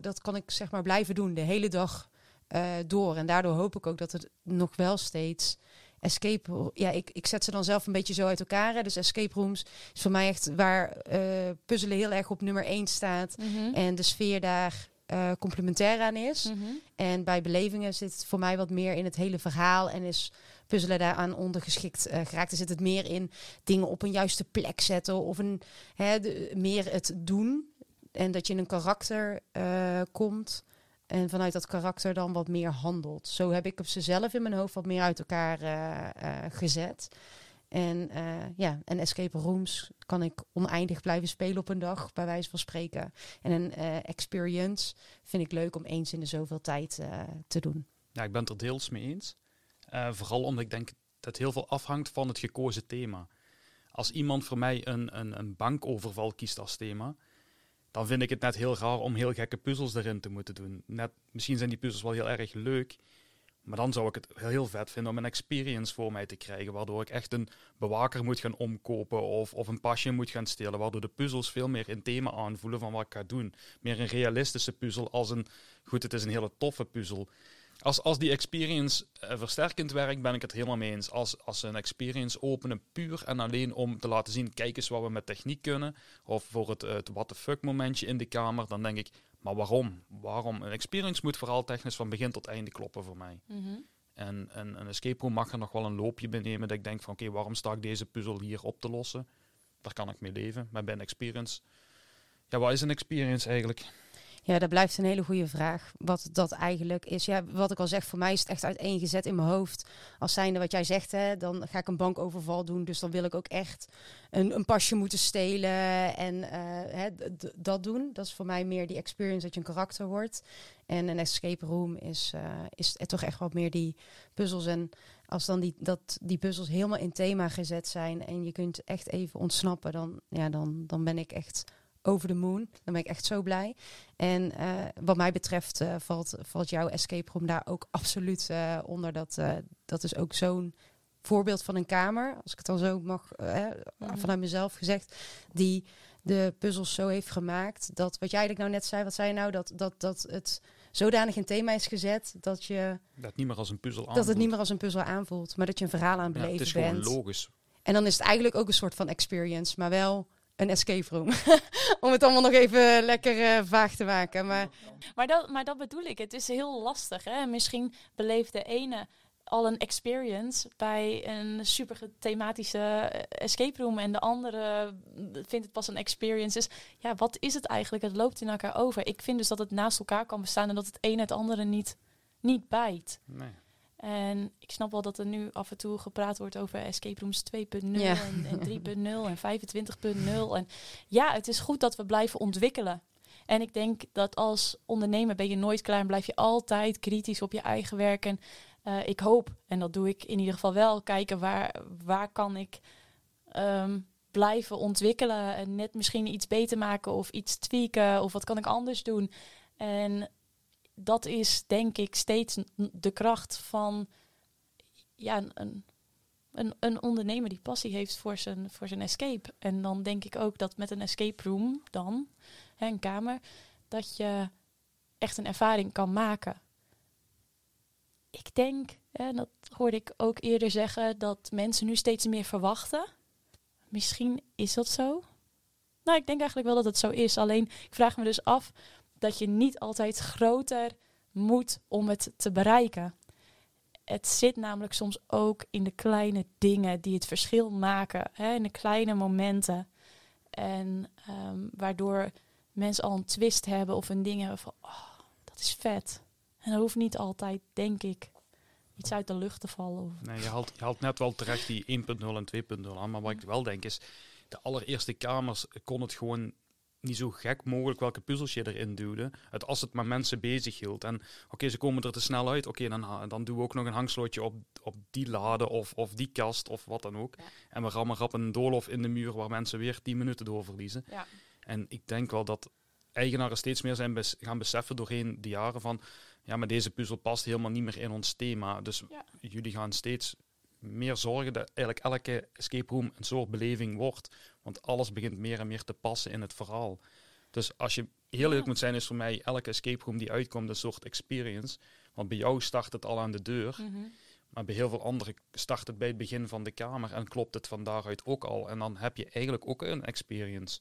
Speaker 2: dat kan ik zeg maar blijven doen de hele dag uh, door. En daardoor hoop ik ook dat het nog wel steeds escape. Ja, ik, ik zet ze dan zelf een beetje zo uit elkaar. Hè. Dus escape rooms is voor mij echt waar uh, puzzelen heel erg op nummer 1 staat. Mm -hmm. En de sfeer daar uh, complementair aan is. Mm -hmm. En bij belevingen zit het voor mij wat meer in het hele verhaal. En is puzzelen daaraan ondergeschikt uh, geraakt. Er zit het meer in dingen op een juiste plek zetten. Of een, hè, de, meer het doen en dat je in een karakter eh, komt. En vanuit dat karakter dan wat meer handelt. Zo heb ik op ze zelf in mijn hoofd wat meer uit elkaar eh, eh, gezet. En ja, en escape rooms kan ik oneindig blijven spelen op een dag, bij wijze van spreken. En een experience vind ik leuk om eens in de zoveel tijd te doen.
Speaker 1: Ja, ik ben het er deels mee eens. vooral omdat ik denk dat heel veel afhangt van het gekozen thema. Als iemand voor mij een, een, een bankoverval kiest als thema, dan vind ik het net heel raar om heel gekke puzzels erin te moeten doen. Net, misschien zijn die puzzels wel heel erg leuk, maar dan zou ik het heel vet vinden om een experience voor mij te krijgen, waardoor ik echt een bewaker moet gaan omkopen of, of een pasje moet gaan stelen, waardoor de puzzels veel meer in thema aanvoelen van wat ik ga doen. Meer een realistische puzzel als een, goed, het is een hele toffe puzzel. Als, als die experience uh, versterkend werkt, ben ik het helemaal mee eens. Als, als ze een experience openen puur en alleen om te laten zien, kijk eens wat we met techniek kunnen, of voor het, het what the fuck momentje in de kamer, dan denk ik, maar waarom? Waarom? Een experience moet vooral technisch van begin tot einde kloppen voor mij. Mhm. En, en een escape room mag er nog wel een loopje benemen dat ik denk van, oké, waarom sta ik deze puzzel hier op te lossen? Daar kan ik mee leven. Maar bij een experience, ja, wat is een experience eigenlijk?
Speaker 2: Ja, dat blijft een hele goede vraag. Wat dat eigenlijk is. Ja, wat ik al zeg, voor mij is het echt uiteengezet in mijn hoofd. Als zijnde wat jij zegt, hè, dan ga ik een bankoverval doen. Dus dan wil ik ook echt een, een pasje moeten stelen en uh, hè, dat doen. Dat is voor mij meer die experience dat je een karakter wordt. En een escape room is, uh, is toch echt wat meer die puzzels. En als dan die, dat, die puzzels helemaal in thema gezet zijn en je kunt echt even ontsnappen, dan, ja, dan, dan ben ik echt over de moon. Dan ben ik echt zo blij. En uh, wat mij betreft uh, valt, valt jouw escape room daar ook absoluut uh, onder. Dat, dat is ook zo'n voorbeeld van een kamer, als ik het dan zo mag, mm vanuit mezelf gezegd, die de puzzels zo heeft gemaakt dat wat jij eigenlijk nou net zei, wat zei je nou, dat, dat, dat het zodanig in thema is gezet dat je
Speaker 1: dat niet meer als een puzzel aanvoelt.
Speaker 2: dat het niet meer als een puzzel aanvoelt, maar dat je een verhaal aan beleven bent. Ja, het
Speaker 1: is gewoon logisch.
Speaker 2: En dan is het eigenlijk ook een soort van experience, maar wel een escape room. *laughs* Om het allemaal nog even lekker uh, vaag te maken. Maar...
Speaker 3: Maar, dat, maar dat bedoel ik. Het is heel lastig. Hè? Misschien beleeft de ene al een experience bij een super thematische eh, escape room en de andere vindt het pas een experience. Dus ja, wat is het eigenlijk? Het loopt in elkaar over. Ik vind dus dat het naast elkaar kan bestaan en dat het een het andere niet, niet bijt. Nee. En ik snap wel dat er nu af en toe gepraat wordt over escape rooms 2.0 en, en 3.0 en 25.0 En ja, het is goed dat we blijven ontwikkelen. En ik denk dat als ondernemer ben je nooit klaar en blijf je altijd kritisch op je eigen werk. En uh, ik hoop, en dat doe ik in ieder geval wel, kijken waar, waar kan ik um, blijven ontwikkelen. En net misschien iets beter maken of iets tweaken of wat kan ik anders doen. En dat is denk ik steeds de kracht van ja, een, een, een ondernemer die passie heeft voor zijn, voor zijn escape. En dan denk ik ook dat met een escape room dan, hè, een kamer, dat je echt een ervaring kan maken. Ik denk, en dat hoorde ik ook eerder zeggen, dat mensen nu steeds meer verwachten. Misschien is dat zo. Nou, ik denk eigenlijk wel dat het zo is. Alleen ik vraag me dus af dat je niet altijd groter moet om het te bereiken. Het zit namelijk soms ook in de kleine dingen die het verschil maken, hè, in de kleine momenten. En um, waardoor mensen al een twist hebben of een ding hebben van, oh, dat is vet. En dat hoeft niet altijd, denk ik, iets uit de lucht te vallen. Of...
Speaker 1: Nee, je haalt, je haalt net wel terecht die 1.0 en 2.0 aan, maar wat ik wel denk is, de allereerste kamers kon het gewoon niet zo gek mogelijk welke puzzels je erin duwde. Het, als het maar mensen bezig hield. En oké, ze komen er te snel uit. Oké, dan, dan doen we ook nog een hangslotje op, op die lade of, of die kast of wat dan ook. En we rammen rap een doolhof in de muur waar mensen weer 10 minuten door verliezen. Ja. En ik denk wel dat eigenaren steeds meer zijn gaan beseffen doorheen de jaren van... Ja, maar deze puzzel past helemaal niet meer in ons thema. Dus jullie gaan steeds meer zorgen dat eigenlijk elke escape room een soort beleving wordt. Want alles begint meer en meer te passen in het verhaal. Dus als je heel leuk moet zijn, is voor mij elke escape room die uitkomt een soort experience. Want bij jou start het al aan de deur. Mhm. Maar bij heel veel anderen start het bij het begin van de kamer en klopt het van daaruit ook al. En dan heb je eigenlijk ook een experience.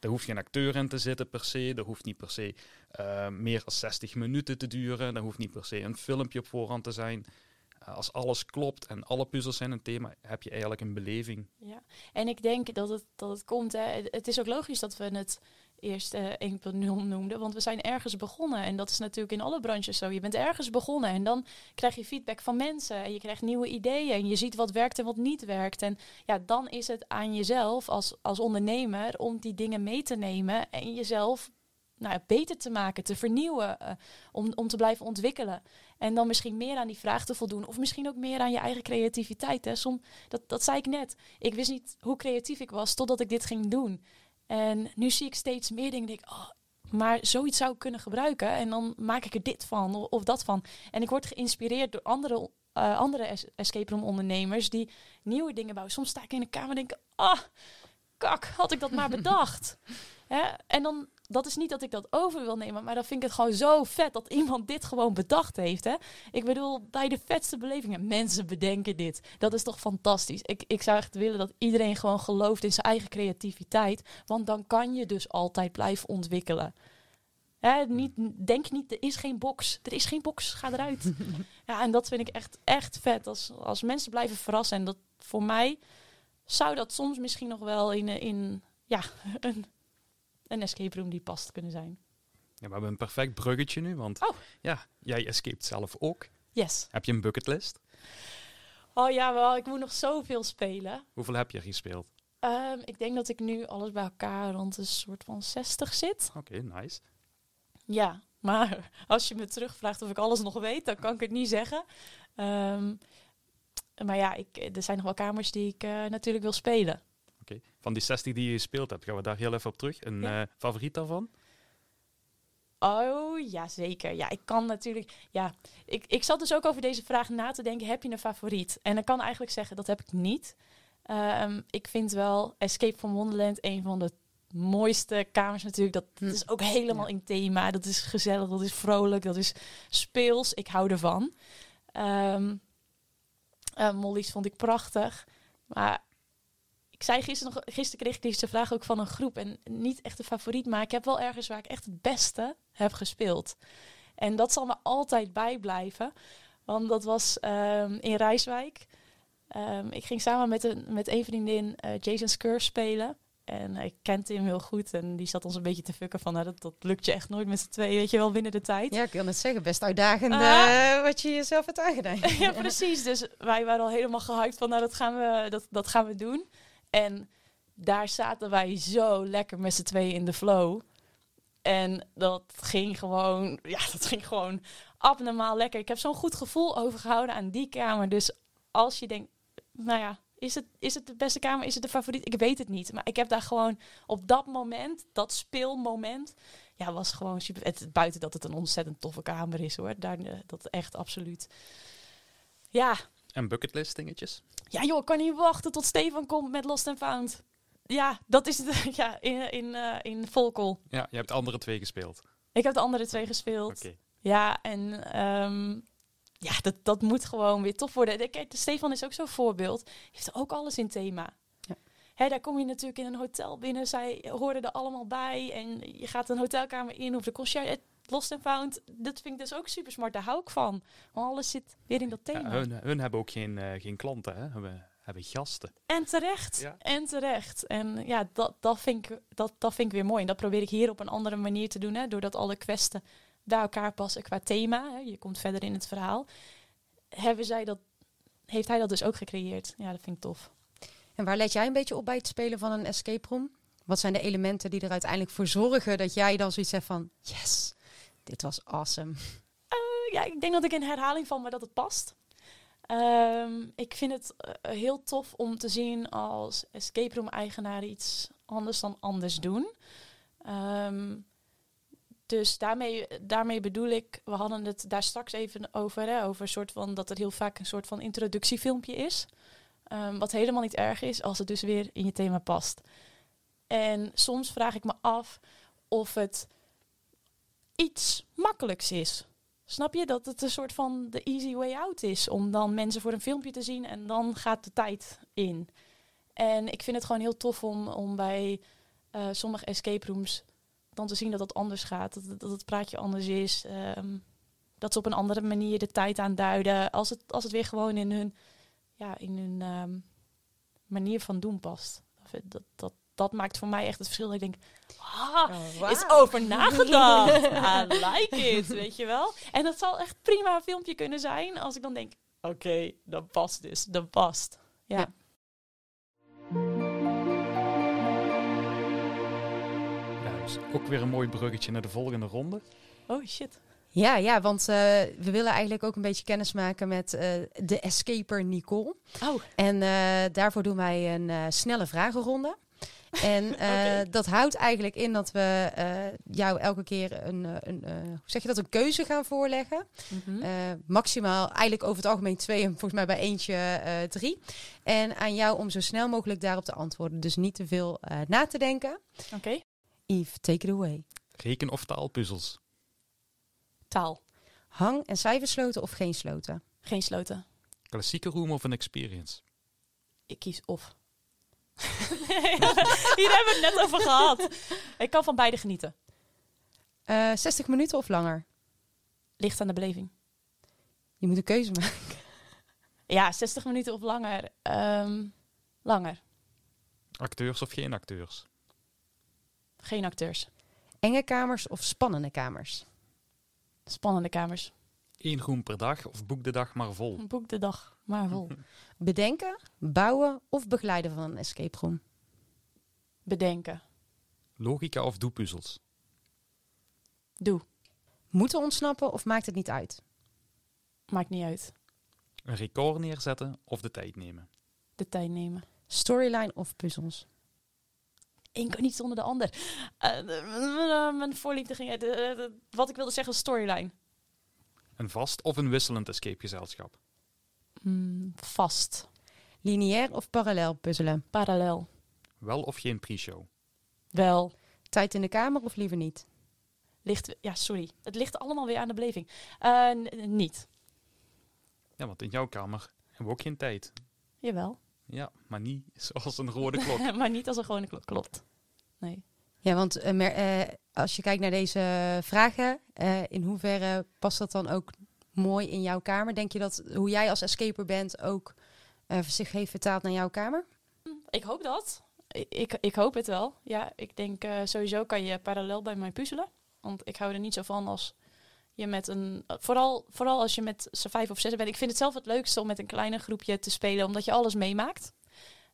Speaker 1: Er hoeft geen acteur in te zitten per se. Er hoeft niet per se uh, meer dan 60 minuten te duren. Er hoeft niet per se een filmpje op voorhand te zijn. Eh, als alles klopt en alle puzzels zijn een thema, heb je eigenlijk een beleving.
Speaker 3: Ja, en ik denk dat het, dat het komt. Hè. Het is ook logisch dat we het eerst uh, 1.0 noemde. Want we zijn ergens begonnen. En dat is natuurlijk in alle branches zo. Je bent ergens begonnen en dan krijg je feedback van mensen. En je krijgt nieuwe ideeën. En je ziet wat werkt en wat niet werkt. En ja, dan is het aan jezelf als, als ondernemer om die dingen mee te nemen. En jezelf nou beter te maken, te vernieuwen, uh, om, om te blijven ontwikkelen. En dan misschien meer aan die vraag te voldoen. Of misschien ook meer aan je eigen creativiteit. Hè. Som, dat, dat zei ik net. Ik wist niet hoe creatief ik was totdat ik dit ging doen. En nu zie ik steeds meer dingen. Denk, oh, maar zoiets zou ik kunnen gebruiken. En dan maak ik er dit van of, of dat van. En ik word geïnspireerd door andere, uh, andere escape room ondernemers die nieuwe dingen bouwen. Soms sta ik in de kamer en denk, ah, kak, had ik dat maar *laughs* bedacht. Hè? En dan dat is niet dat ik dat over wil nemen, maar dan vind ik het gewoon zo vet dat iemand dit gewoon bedacht heeft. Hè? Ik bedoel, bij de vetste belevingen. Mensen bedenken dit. Dat is toch fantastisch. Ik, ik zou echt willen dat iedereen gewoon gelooft in zijn eigen creativiteit. Want dan kan je dus altijd blijven ontwikkelen. Hè, niet, denk niet, er is geen box. Er is geen box, ga eruit. *laughs* ja, en dat vind ik echt, echt vet. Als, als mensen blijven verrassen. En dat voor mij zou dat soms misschien nog wel in, in ja, *laughs* een een escape room die past kunnen zijn.
Speaker 1: Ja, we hebben een perfect bruggetje nu, want
Speaker 3: oh.
Speaker 1: ja, jij escaped zelf ook.
Speaker 3: Yes.
Speaker 1: Heb je een bucketlist?
Speaker 3: Oh ja, wel, ik moet nog zoveel spelen.
Speaker 1: Hoeveel heb je gespeeld?
Speaker 3: Um, ik denk dat ik nu alles bij elkaar rond een soort van 60 zit.
Speaker 1: Oké, nice.
Speaker 3: Ja, maar *laughs* als je me terugvraagt of ik alles nog weet, dan kan ik het niet zeggen. Um, maar ja, ik, er zijn nog wel kamers die ik uh, natuurlijk wil spelen.
Speaker 1: Van die 60 die je gespeeld hebt, gaan we daar heel even op terug. Een ja. uh, favoriet daarvan?
Speaker 3: Oh, ja, zeker. Ja, ik kan natuurlijk... Ja, ik, ik zat dus ook over deze vraag na te denken. Heb je een favoriet? En ik kan eigenlijk zeggen, dat heb ik niet. Um, ik vind wel Escape from Wonderland een van de mooiste kamers natuurlijk. Dat, dat is ook helemaal ja. in thema. Dat is gezellig, dat is vrolijk, dat is speels. Ik hou ervan. Um, uh, Molly's vond ik prachtig. Maar ik zei gisteren nog, gisteren kreeg ik deze vraag ook van een groep. En niet echt een favoriet, maar ik heb wel ergens waar ik echt het beste heb gespeeld. En dat zal me altijd bijblijven. Want dat was um, in Rijswijk. Um, ik ging samen met een, met een vriendin uh, Jason Scurf spelen. En ik kende hem heel goed. En die zat ons een beetje te fucken van... Nou, dat, dat lukt je echt nooit met z'n twee, weet je wel, binnen de tijd.
Speaker 2: Ja, ik wil het zeggen. Best uitdagend uh, wat je jezelf hebt aangedaan. *laughs*
Speaker 3: ja, precies. Dus wij waren al helemaal gehyped van... Nou, dat gaan we, dat, dat gaan we doen. En daar zaten wij zo lekker met z'n tweeën in de flow. En dat ging gewoon, *laughs* ja, dat ging gewoon abnormaal lekker. Ik heb zo'n goed gevoel overgehouden aan die kamer. Dus als je denkt, nou ja, is het, is het de beste kamer? Is het de favoriet? Ik weet het niet. Maar ik heb daar gewoon op dat moment, dat speelmoment, ja, was gewoon super. Buiten dat het een ontzettend toffe kamer is hoor. Daar, eh, dat echt absoluut. Ja,
Speaker 1: en bucketlist dingetjes?
Speaker 3: Ja joh, ik kan niet wachten tot Stefan komt met Lost and Found. Ja, dat is het. *laughs* Ja, in, in, uh, in Volkel.
Speaker 1: Ja, je hebt de andere twee gespeeld.
Speaker 3: Ik heb de andere twee gespeeld.
Speaker 1: Okay.
Speaker 3: Ja, en um, ja, dat, dat moet gewoon weer tof worden. Kijk, de Stefan is ook zo'n voorbeeld. Heeft ook alles in thema. Ja. Hè, daar kom je natuurlijk in een hotel binnen. Zij hoorden er allemaal bij. En je gaat een hotelkamer in of de concierge. Lost and Found, dat vind ik dus ook super smart. Daar hou ik van. Want alles zit weer in dat thema. Ja,
Speaker 1: hun, hun, hebben ook geen, uh, geen klanten, hè? Hebben, hebben gasten.
Speaker 3: En terecht. Ja. En terecht. En ja, dat, dat, vind ik, dat, dat vind ik weer mooi. En dat probeer ik hier op een andere manier te doen. Hè? Doordat alle kwesten bij elkaar passen qua thema. Hè? Je komt verder in het verhaal. Hebben zij dat, heeft hij dat dus ook gecreëerd. Ja, dat vind ik tof.
Speaker 2: En waar let jij een beetje op bij het spelen van een escape room? Wat zijn de elementen die er uiteindelijk voor zorgen dat jij dan zoiets zegt van... Yes, dit was awesome.
Speaker 3: Uh, ja, ik denk dat ik in herhaling val, maar dat het past. Um, ik vind het uh, heel tof om te zien als escape room eigenaar iets anders dan anders doen. Um, dus daarmee, daarmee bedoel ik, we hadden het daar straks even over, hè, over een soort van dat er heel vaak een soort van introductiefilmpje is. Um, wat helemaal niet erg is als het dus weer in je thema past. En soms vraag ik me af of het iets makkelijks is. Snap je dat het een soort van de easy way out is om dan mensen voor een filmpje te zien en dan gaat de tijd in. En ik vind het gewoon heel tof om, om bij uh, sommige escape rooms dan te zien dat het anders gaat, dat, dat het praatje anders is, um, dat ze op een andere manier de tijd aanduiden, als het, als het weer gewoon in hun, ja, in hun um, manier van doen past. Dat, dat, dat maakt voor mij echt het verschil. Dat ik denk, ah,
Speaker 2: Oh,
Speaker 3: is over nagedacht. *laughs* I like it, weet je wel. En dat zal echt prima een filmpje kunnen zijn als ik dan denk, oké, dat past dus, dat past. Ja.
Speaker 2: Ja.
Speaker 1: Dus ook weer een mooi bruggetje naar de volgende ronde.
Speaker 3: Oh shit.
Speaker 2: Ja, ja, want eh, we willen eigenlijk ook een beetje kennis maken met eh, de escaper Nicole.
Speaker 3: Oh,
Speaker 2: En eh, daarvoor doen wij een eh, snelle vragenronde. En *laughs* eh, dat houdt eigenlijk in dat we eh, jou elke keer een, eh, een eh, hoe zeg je dat, een keuze gaan voorleggen.
Speaker 3: Mhm.
Speaker 2: Eh, maximaal, eigenlijk over het algemeen twee en volgens mij bij eentje eh, drie. En aan jou om zo snel mogelijk daarop te antwoorden. Dus niet te veel eh, na te denken.
Speaker 3: oké.
Speaker 2: Yves, take it away.
Speaker 1: Reken- of taalpuzzels.
Speaker 3: Taal,
Speaker 2: Hang- en cijfersloten of geen sloten?
Speaker 3: geen sloten.
Speaker 1: Klassieke room of een experience.
Speaker 3: Ik kies of. *laughs* Hier hebben we het net over gehad. Ik kan van beide genieten.
Speaker 2: Eh 60 minuten of langer?
Speaker 3: Ligt aan de beleving.
Speaker 2: Je moet een keuze maken.
Speaker 3: Ja, 60 minuten of langer. Ehm, langer.
Speaker 1: Acteurs of geen acteurs.
Speaker 3: Geen acteurs.
Speaker 2: Enge kamers of spannende kamers?
Speaker 3: Spannende kamers.
Speaker 1: Eén room per dag of boek de dag maar vol.
Speaker 3: Boek de dag, maar vol. *laughs*
Speaker 2: Bedenken, bouwen of begeleiden van een escape room?
Speaker 3: Bedenken.
Speaker 1: Logica of doepuzzels.
Speaker 3: Doe.
Speaker 2: Moeten ontsnappen of maakt het niet uit?
Speaker 3: Maakt niet uit.
Speaker 1: Een record neerzetten of de tijd nemen.
Speaker 3: De tijd nemen.
Speaker 2: Storyline of puzzels?
Speaker 3: Eén kan niet zonder de ander. Eh, mijn voorliefde ging... de- wat ik wilde zeggen storyline.
Speaker 1: Een vast of een wisselend escapegezelschap.
Speaker 3: Hmm, vast.
Speaker 2: Lineair of parallel puzzelen?
Speaker 3: Parallel.
Speaker 1: Wel of geen pre-show.
Speaker 3: Wel.
Speaker 2: Tijd in de kamer of liever niet?
Speaker 3: Ligt... Ja, sorry. Het ligt allemaal weer aan de beleving. Eh, niet.
Speaker 1: Ja, want in jouw kamer hebben we ook geen tijd.
Speaker 3: Jawel.
Speaker 1: Ja, maar niet zoals een rode klok. *laughs*
Speaker 3: maar niet als een gewone klok. Klopt. Nee.
Speaker 2: Ja, want mer- eh, als je kijkt naar deze vragen, eh, in hoeverre past dat dan ook mooi in jouw kamer? Denk je dat hoe jij als escaper bent ook eh, zich heeft vertaald naar jouw kamer?
Speaker 3: Ik hoop dat. Ik, ik, hoop het wel. Ja, ik denk eh, sowieso kan je parallel bij mij puzzelen. Want ik hou er niet zo van als je met een... Vooral, vooral als je met z'n vijf of zes bent. Ik vind het zelf het leukste om met een kleiner groepje te spelen. Omdat je alles meemaakt.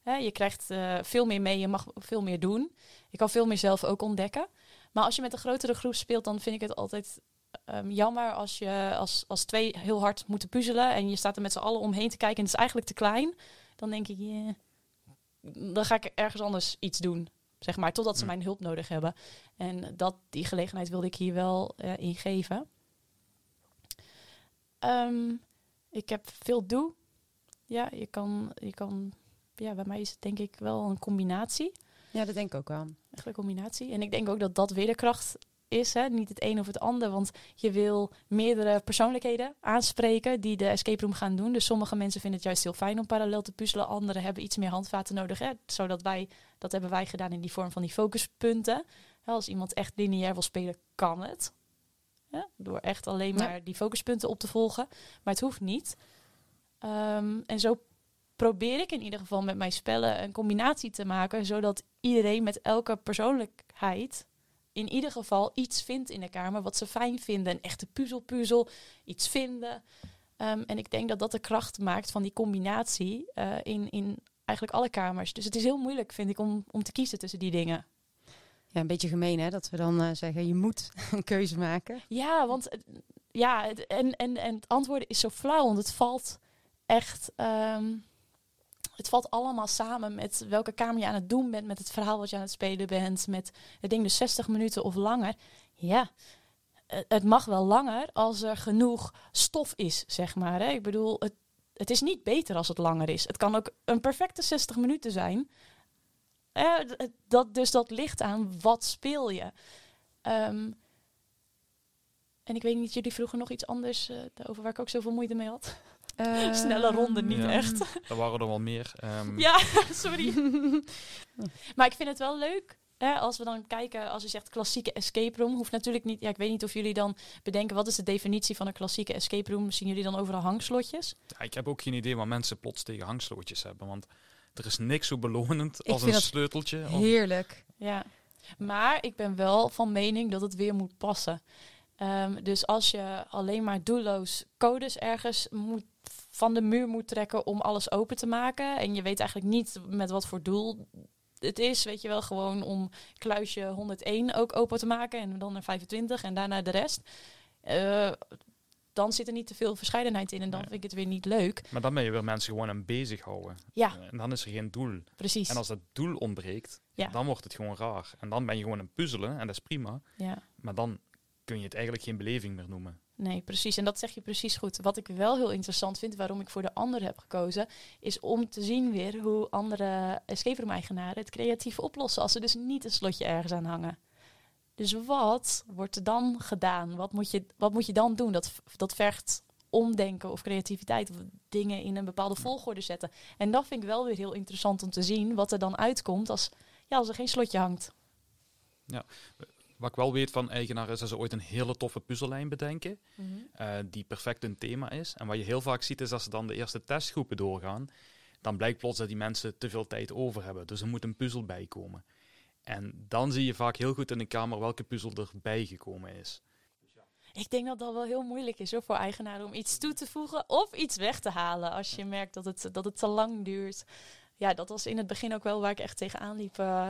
Speaker 3: Je krijgt eh, veel meer mee. Je mag veel meer doen. Je kan veel meer zelf ook ontdekken. Maar als je met een grotere groep speelt, dan vind ik het altijd ehm, jammer als je als, als twee heel hard moeten puzzelen. En je staat er met z'n allen omheen te kijken en het is eigenlijk te klein. Dan denk ik, yeah, dan ga ik ergens anders iets doen. Zeg maar, totdat ze mijn hulp nodig hebben. En dat, die gelegenheid wilde ik hier wel eh ingeven. Ehm, ik heb veel doe. Ja, je kan, je kan. Ja, bij mij is het denk ik wel een combinatie.
Speaker 2: Ja, dat denk ik ook wel.
Speaker 3: Echt een combinatie. En ik denk ook dat dat weer de kracht is. Hè? Niet het een of het ander. Want je wil meerdere persoonlijkheden aanspreken die de escape room gaan doen. Dus sommige mensen vinden het juist heel fijn om parallel te puzzelen. Anderen hebben iets meer handvaten nodig. Hè? Zodat wij, dat hebben wij gedaan in die vorm van die focuspunten. Als iemand echt lineair wil spelen, kan het. Ja? Door echt alleen
Speaker 2: Ja.
Speaker 3: maar die focuspunten op te volgen. Maar het hoeft niet. Ehm, en zo probeer ik in ieder geval met mijn spellen een combinatie te maken, zodat iedereen met elke persoonlijkheid in ieder geval iets vindt in de kamer wat ze fijn vinden. Een echte puzzelpuzzel, iets vinden. Ehm, en ik denk dat dat de kracht maakt van die combinatie eh, in, in eigenlijk alle kamers. Dus het is heel moeilijk, vind ik, om, om te kiezen tussen die dingen.
Speaker 2: Ja, een beetje gemeen hè, dat we dan eh, zeggen je moet *laughs* een keuze maken.
Speaker 3: Ja, want eh, ja, het- en, en, en het antwoorden is zo flauw, want het valt echt. ehm, het valt allemaal samen met welke kamer je aan het doen bent, met het verhaal wat je aan het spelen bent, met het ding dus 60 minuten of langer. Ja, het mag wel langer als er genoeg stof is, zeg maar. Hè? Ik bedoel, het, het is niet beter als het langer is. Het kan ook een perfecte 60 minuten zijn. Dat, dus dat ligt aan wat speel je. Ehm, en ik weet niet, jullie vroegen nog iets anders eh, over waar ik ook zoveel moeite mee had.
Speaker 2: Eh,
Speaker 3: Snelle ronde, niet
Speaker 1: Ja.
Speaker 3: echt. *laughs*
Speaker 1: Er waren er wel meer. Ehm, *laughs*
Speaker 3: Ja, sorry. *laughs* maar ik vind het wel leuk. Hè, als we dan kijken, als je zegt klassieke escape room, hoeft natuurlijk niet. Ja, ik weet niet of jullie dan bedenken wat is de definitie van een klassieke escape room. Zien jullie dan overal hangslotjes?
Speaker 1: ja, ik heb ook geen idee waar mensen plots tegen hangslootjes hebben. Want Er is niks zo belonend
Speaker 2: Ik
Speaker 1: als
Speaker 2: vind
Speaker 1: een
Speaker 2: dat
Speaker 1: sleuteltje. of-
Speaker 2: Heerlijk.
Speaker 3: Ja, maar ik ben wel van mening dat het weer moet passen. Ehm, dus als je alleen maar doelloos codes ergens moet, van de muur moet trekken om alles open te maken. En je weet eigenlijk niet met wat voor doel het is. Weet je wel, gewoon om kluisje 101 ook open te maken. En dan naar 25 en daarna de rest. Eh, dan zit er niet te veel verscheidenheid in. En dan
Speaker 1: Nee.
Speaker 3: vind ik het weer niet leuk.
Speaker 1: Maar dan ben je weer mensen gewoon aan bezighouden.
Speaker 3: Ja,
Speaker 1: En dan is er geen doel.
Speaker 3: precies.
Speaker 1: En als dat doel ontbreekt,
Speaker 3: Ja.
Speaker 1: dan wordt het gewoon raar. En dan ben je gewoon een puzzelen en dat is prima.
Speaker 3: Ja.
Speaker 1: Maar dan kun je het eigenlijk geen beleving meer noemen.
Speaker 3: Nee, precies. En dat zeg je precies goed. Wat ik wel heel interessant vind, waarom ik voor de ander heb gekozen, is om te zien weer hoe andere escape room eigenaren het creatief oplossen als ze dus niet een slotje ergens aan hangen. Dus wat wordt er dan gedaan? Wat moet je, wat moet je dan doen? Dat, dat vergt omdenken of creativiteit of dingen in een bepaalde volgorde zetten. En dat vind ik wel weer heel interessant om te zien wat er dan uitkomt als, ja, als er geen slotje hangt.
Speaker 1: Wat ik wel weet van eigenaren is dat ze ooit een hele toffe puzzellijn bedenken. eh, die perfect een thema is. En wat je heel vaak ziet is als ze dan de eerste testgroepen doorgaan, dan blijkt plots dat die mensen te veel tijd over hebben. Dus er moet een puzzel bij komen. En dan zie je vaak heel goed in de kamer welke puzzel erbij gekomen is.
Speaker 3: Ik denk dat dat wel heel moeilijk is hoor, voor eigenaren om iets toe te voegen of iets weg te halen als je merkt dat het, dat het te lang duurt. Ja, dat was in het begin ook wel waar ik echt tegenaan liep. eh,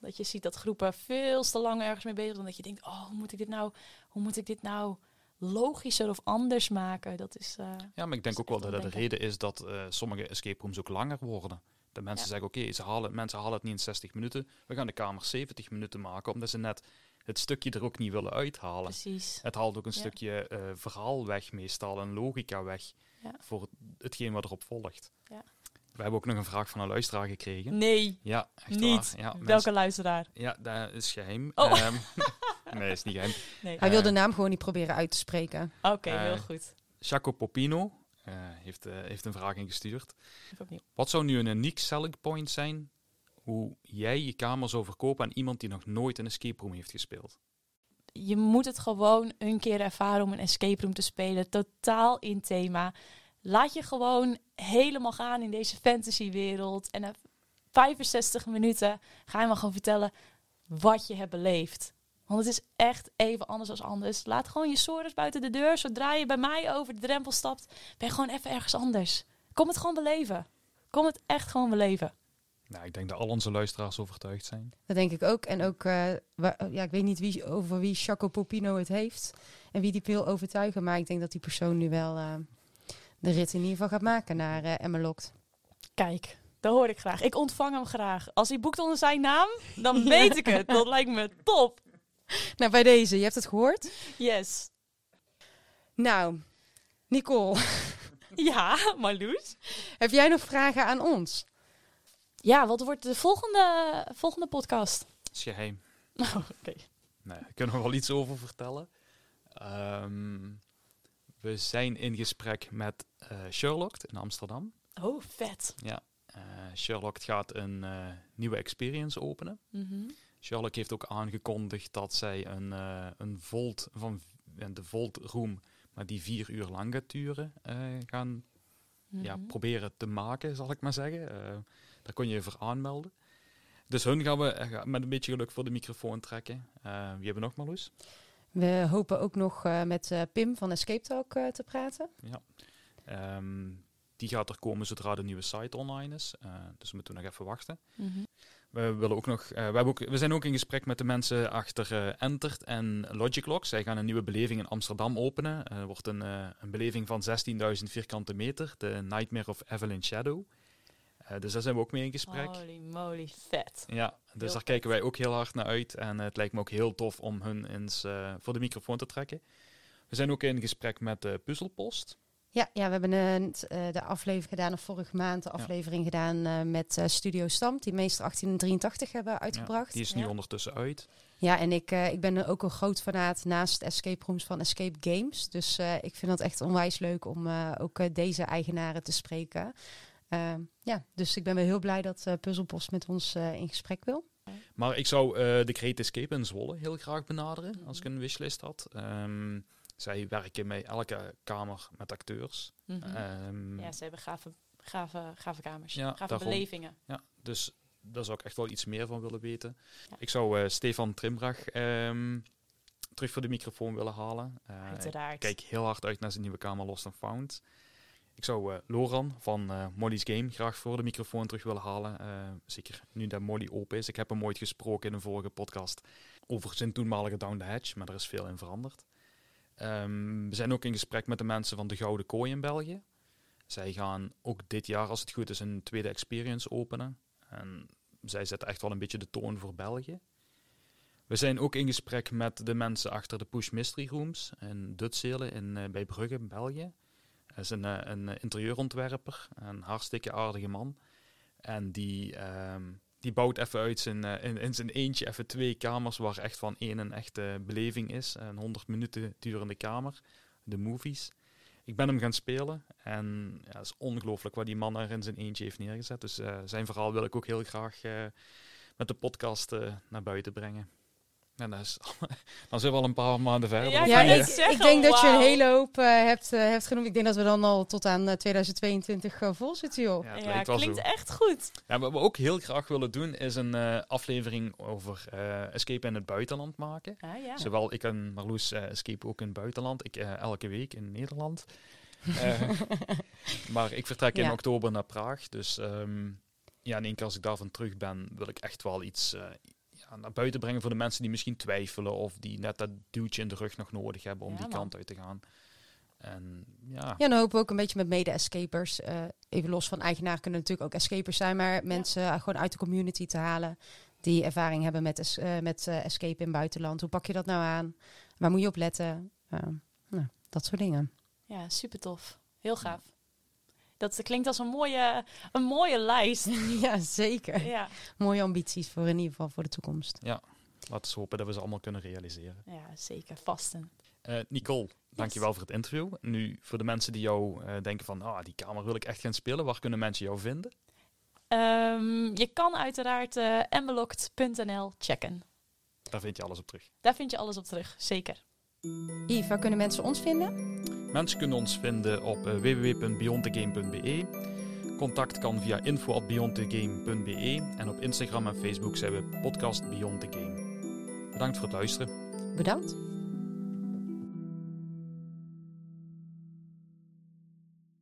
Speaker 3: dat je ziet dat groepen veel te lang ergens mee bezig zijn. Dat je denkt, oh, hoe moet ik dit nou, hoe moet ik dit nou logischer of anders maken? Dat is, eh,
Speaker 1: Ja, maar ik denk
Speaker 3: is
Speaker 1: ook wel dat de reden is dat eh, sommige escape rooms ook langer worden. Dat mensen
Speaker 3: Ja.
Speaker 1: zeggen, oké, ze halen, mensen halen het niet in 60 minuten. We gaan de kamer 70 minuten maken, omdat ze net het stukje er ook niet willen uithalen.
Speaker 3: precies.
Speaker 1: Het haalt ook een
Speaker 3: Ja.
Speaker 1: stukje eh, verhaal weg meestal en logica weg
Speaker 3: Ja.
Speaker 1: voor het, hetgeen wat erop volgt.
Speaker 3: Ja.
Speaker 1: We hebben ook nog een vraag van een luisteraar gekregen.
Speaker 3: Nee,
Speaker 1: Ja, echt
Speaker 3: niet.
Speaker 1: waar. Ja, mensen-
Speaker 3: Welke luisteraar?
Speaker 1: ja, dat is geheim.
Speaker 3: Oh.
Speaker 1: Ehm, *laughs* nee, is niet geheim.
Speaker 3: Nee.
Speaker 2: Hij wil
Speaker 1: Eh,
Speaker 2: de naam gewoon niet proberen uit te spreken.
Speaker 3: Oké,
Speaker 1: eh,
Speaker 3: heel goed.
Speaker 1: Jaco Popino eh, heeft, eh, heeft een vraag ingestuurd. Wat zou nu een uniek selling point zijn hoe jij je kamer zou verkopen aan iemand die nog nooit een escape room heeft gespeeld?
Speaker 3: je moet het gewoon een keer ervaren om een escape room te spelen. Totaal in thema. Laat je gewoon helemaal gaan in deze fantasywereld. En na 65 minuten ga je maar gewoon vertellen wat je hebt beleefd. Want het is echt even anders dan anders. Laat gewoon je sores buiten de deur. Zodra je bij mij over de drempel stapt, ben je gewoon even ergens anders. Kom het gewoon beleven. Kom het echt gewoon beleven.
Speaker 1: Nou, ik denk dat al onze luisteraars overtuigd zijn.
Speaker 2: Dat denk ik ook. En ook, eh, wa- ja, ik weet niet wie, over wie Chaco Popino het heeft. En wie die wil overtuigen. Maar ik denk dat die persoon nu wel eh, de rit in ieder geval gaat maken naar Emmelokt.
Speaker 3: Kijk, dat hoor ik graag. Ik ontvang hem graag. Als hij boekt onder zijn naam, dan *laughs* weet ik het. Dat lijkt me top.
Speaker 2: Nou, bij deze, je hebt het gehoord.
Speaker 3: Yes.
Speaker 2: Nou, Nicole, *laughs*
Speaker 3: Ja, Marloes.
Speaker 2: heb jij nog vragen aan ons?
Speaker 3: Ja, wat wordt de volgende, volgende podcast?
Speaker 1: Dat is geheim. *laughs*
Speaker 3: Oh, oké.
Speaker 1: Nee, daar kunnen we wel iets over vertellen. Ehm, we zijn in gesprek met Sherlock in Amsterdam.
Speaker 3: Oh, vet.
Speaker 1: Ja, eh, Sherlock gaat een eh, nieuwe experience openen.
Speaker 3: Mhm.
Speaker 1: Sherlock heeft ook aangekondigd dat zij een, eh, een Volt van de Volt Room, maar die vier uur lang gaat duren, eh, gaan ja,
Speaker 3: Mhm.
Speaker 1: proberen te maken, zal ik maar zeggen. Eh, daar kon je je voor aanmelden. Dus hun gaan we eh, met een beetje geluk voor de microfoon trekken. Eh, wie hebben we nog, Marloes?
Speaker 2: We hopen ook nog eh, met eh, Pim van Escape Talk eh, te praten.
Speaker 1: Ehm, die gaat er komen zodra de nieuwe site online is. Eh, dus we moeten nog even wachten.
Speaker 3: Mhm.
Speaker 1: We, willen ook nog, eh, we, hebben ook, we zijn ook in gesprek met de mensen achter eh Entert en Logic. Zij gaan een nieuwe beleving in Amsterdam openen. Er wordt een, een beleving van 16.000 vierkante meter. De Nightmare of Evelyn Shadow. Dus daar zijn we ook mee in gesprek.
Speaker 3: Holy moly, vet.
Speaker 1: Ja, dus
Speaker 3: Heel
Speaker 1: daar
Speaker 3: vet.
Speaker 1: kijken wij ook heel hard naar uit. En het lijkt me ook heel tof om hun eens voor de microfoon te trekken. We zijn ook in gesprek met de Puzzelpost.
Speaker 2: Ja, ja we hebben een, eh, de aflevering gedaan, of vorige maand de aflevering gedaan eh, met eh, Studio Stam, die meester 1883 hebben uitgebracht.
Speaker 1: Die is nu
Speaker 3: Ja.
Speaker 1: ondertussen uit.
Speaker 2: Ja, en ik, ik ben ook een groot fanaat naast escape rooms van Escape Games. Dus ik vind dat echt onwijs leuk om ook deze eigenaren te spreken. Ehm, ja, dus ik ben wel heel blij dat Puzzelpost met ons in gesprek wil.
Speaker 1: Maar ik zou de Great Escape in Zwolle heel graag benaderen als ik een wishlist had. Ehm, zij werken met elke kamer met acteurs.
Speaker 3: Mhm.
Speaker 1: Ehm,
Speaker 3: ja, ze hebben gave, gave, gave kamers,
Speaker 1: Ja,
Speaker 3: gave
Speaker 1: daarom.
Speaker 3: belevingen.
Speaker 1: Ja, dus daar zou ik echt wel iets meer van willen weten.
Speaker 3: Ja.
Speaker 1: Ik zou eh, Stefan Trimbrach ehm, terug voor de microfoon willen halen. Eh, ik
Speaker 3: Uiteraard.
Speaker 1: kijk heel hard uit naar zijn nieuwe kamer Lost and Found. Ik zou eh, Loran van Molly's Game graag voor de microfoon terug willen halen. Zeker nu dat Molly open is. Ik heb hem ooit gesproken in een vorige podcast over zijn toenmalige Down the Hatch, maar er is veel in veranderd. Ehm, we zijn ook in gesprek met de mensen van de Gouden Kooi in België. Zij gaan ook dit jaar, als het goed is, een tweede experience openen. En zij zetten echt wel een beetje de toon voor België. We zijn ook in gesprek met de mensen achter de Push Mystery Rooms in Dutzelen in, eh, bij Brugge, België. Dat is een, eh, een interieurontwerper, een hartstikke aardige man. En die, ehm, die bouwt even uit eh, in, in zijn eentje even twee kamers waar echt van één een echte beleving is. Een 100 minuten durende kamer, de movies. Ik ben hem gaan spelen en ja, het is ongelooflijk wat die man er in zijn eentje heeft neergezet. Dus eh, zijn verhaal wil ik ook heel graag eh, met de podcast naar buiten brengen. En dat is, *laughs* dan zijn we al een paar maanden verder.
Speaker 3: Ja, ik
Speaker 2: Ja,
Speaker 3: zeggen,
Speaker 2: ik denk dat je een hele hoop eh, hebt, eh, hebt genoemd. Ik denk dat we dan al tot aan eh, 2022 eh, vol zitten, joh.
Speaker 1: Ja,
Speaker 3: klinkt
Speaker 1: zo.
Speaker 3: echt goed.
Speaker 1: Ja, wat we ook heel graag willen doen is een eh, aflevering over eh, escape in het buitenland maken.
Speaker 3: Ja, ja.
Speaker 1: Zowel ik en Marloes eh, escape ook in het buitenland. Ik eh, elke week in Nederland. *laughs* Eh, maar ik vertrek in oktober naar Praag. Dus ehm, ja, in één keer als ik daarvan terug ben, wil ik echt wel iets ja, naar buiten brengen voor de mensen die misschien twijfelen. Of die net dat duwtje in de rug nog nodig hebben om
Speaker 3: Ja,
Speaker 1: die
Speaker 3: man.
Speaker 1: kant uit te gaan. En ja,
Speaker 2: Ja, dan hopen we ook een beetje met mede-escapers. eh, even los van eigenaar kunnen natuurlijk ook escapers zijn, maar mensen eh, gewoon uit de community te halen die ervaring hebben met, es- eh, met eh, escape in het buitenland. Hoe pak je dat nou aan? Waar moet je op letten? Nou, dat soort dingen.
Speaker 3: Ja, super tof. Heel gaaf. Dat klinkt als een mooie, een mooie lijst. *laughs*
Speaker 2: ja, zeker.
Speaker 3: Ja,
Speaker 2: Mooie ambities voor in ieder geval voor de toekomst.
Speaker 1: laten we hopen dat we ze allemaal kunnen realiseren.
Speaker 3: ja zeker. Vasten.
Speaker 1: Eh, Nicole, dankjewel voor het interview. Nu, voor de mensen die jou eh, denken van, ah, die kamer wil ik echt gaan spelen. Waar kunnen mensen jou vinden?
Speaker 3: Ehm, je kan uiteraard eh envelockt.nl checken.
Speaker 1: Daar vind je alles op terug.
Speaker 3: Daar vind je alles op terug. Zeker.
Speaker 2: Yves, waar kunnen mensen ons vinden?
Speaker 1: Mensen kunnen ons vinden op eh, www.beyondthegame.be. Contact kan via info.beyondthegame.be. En op Instagram en Facebook zijn we podcast Beyond the Game. Bedankt voor het luisteren.
Speaker 2: Bedankt.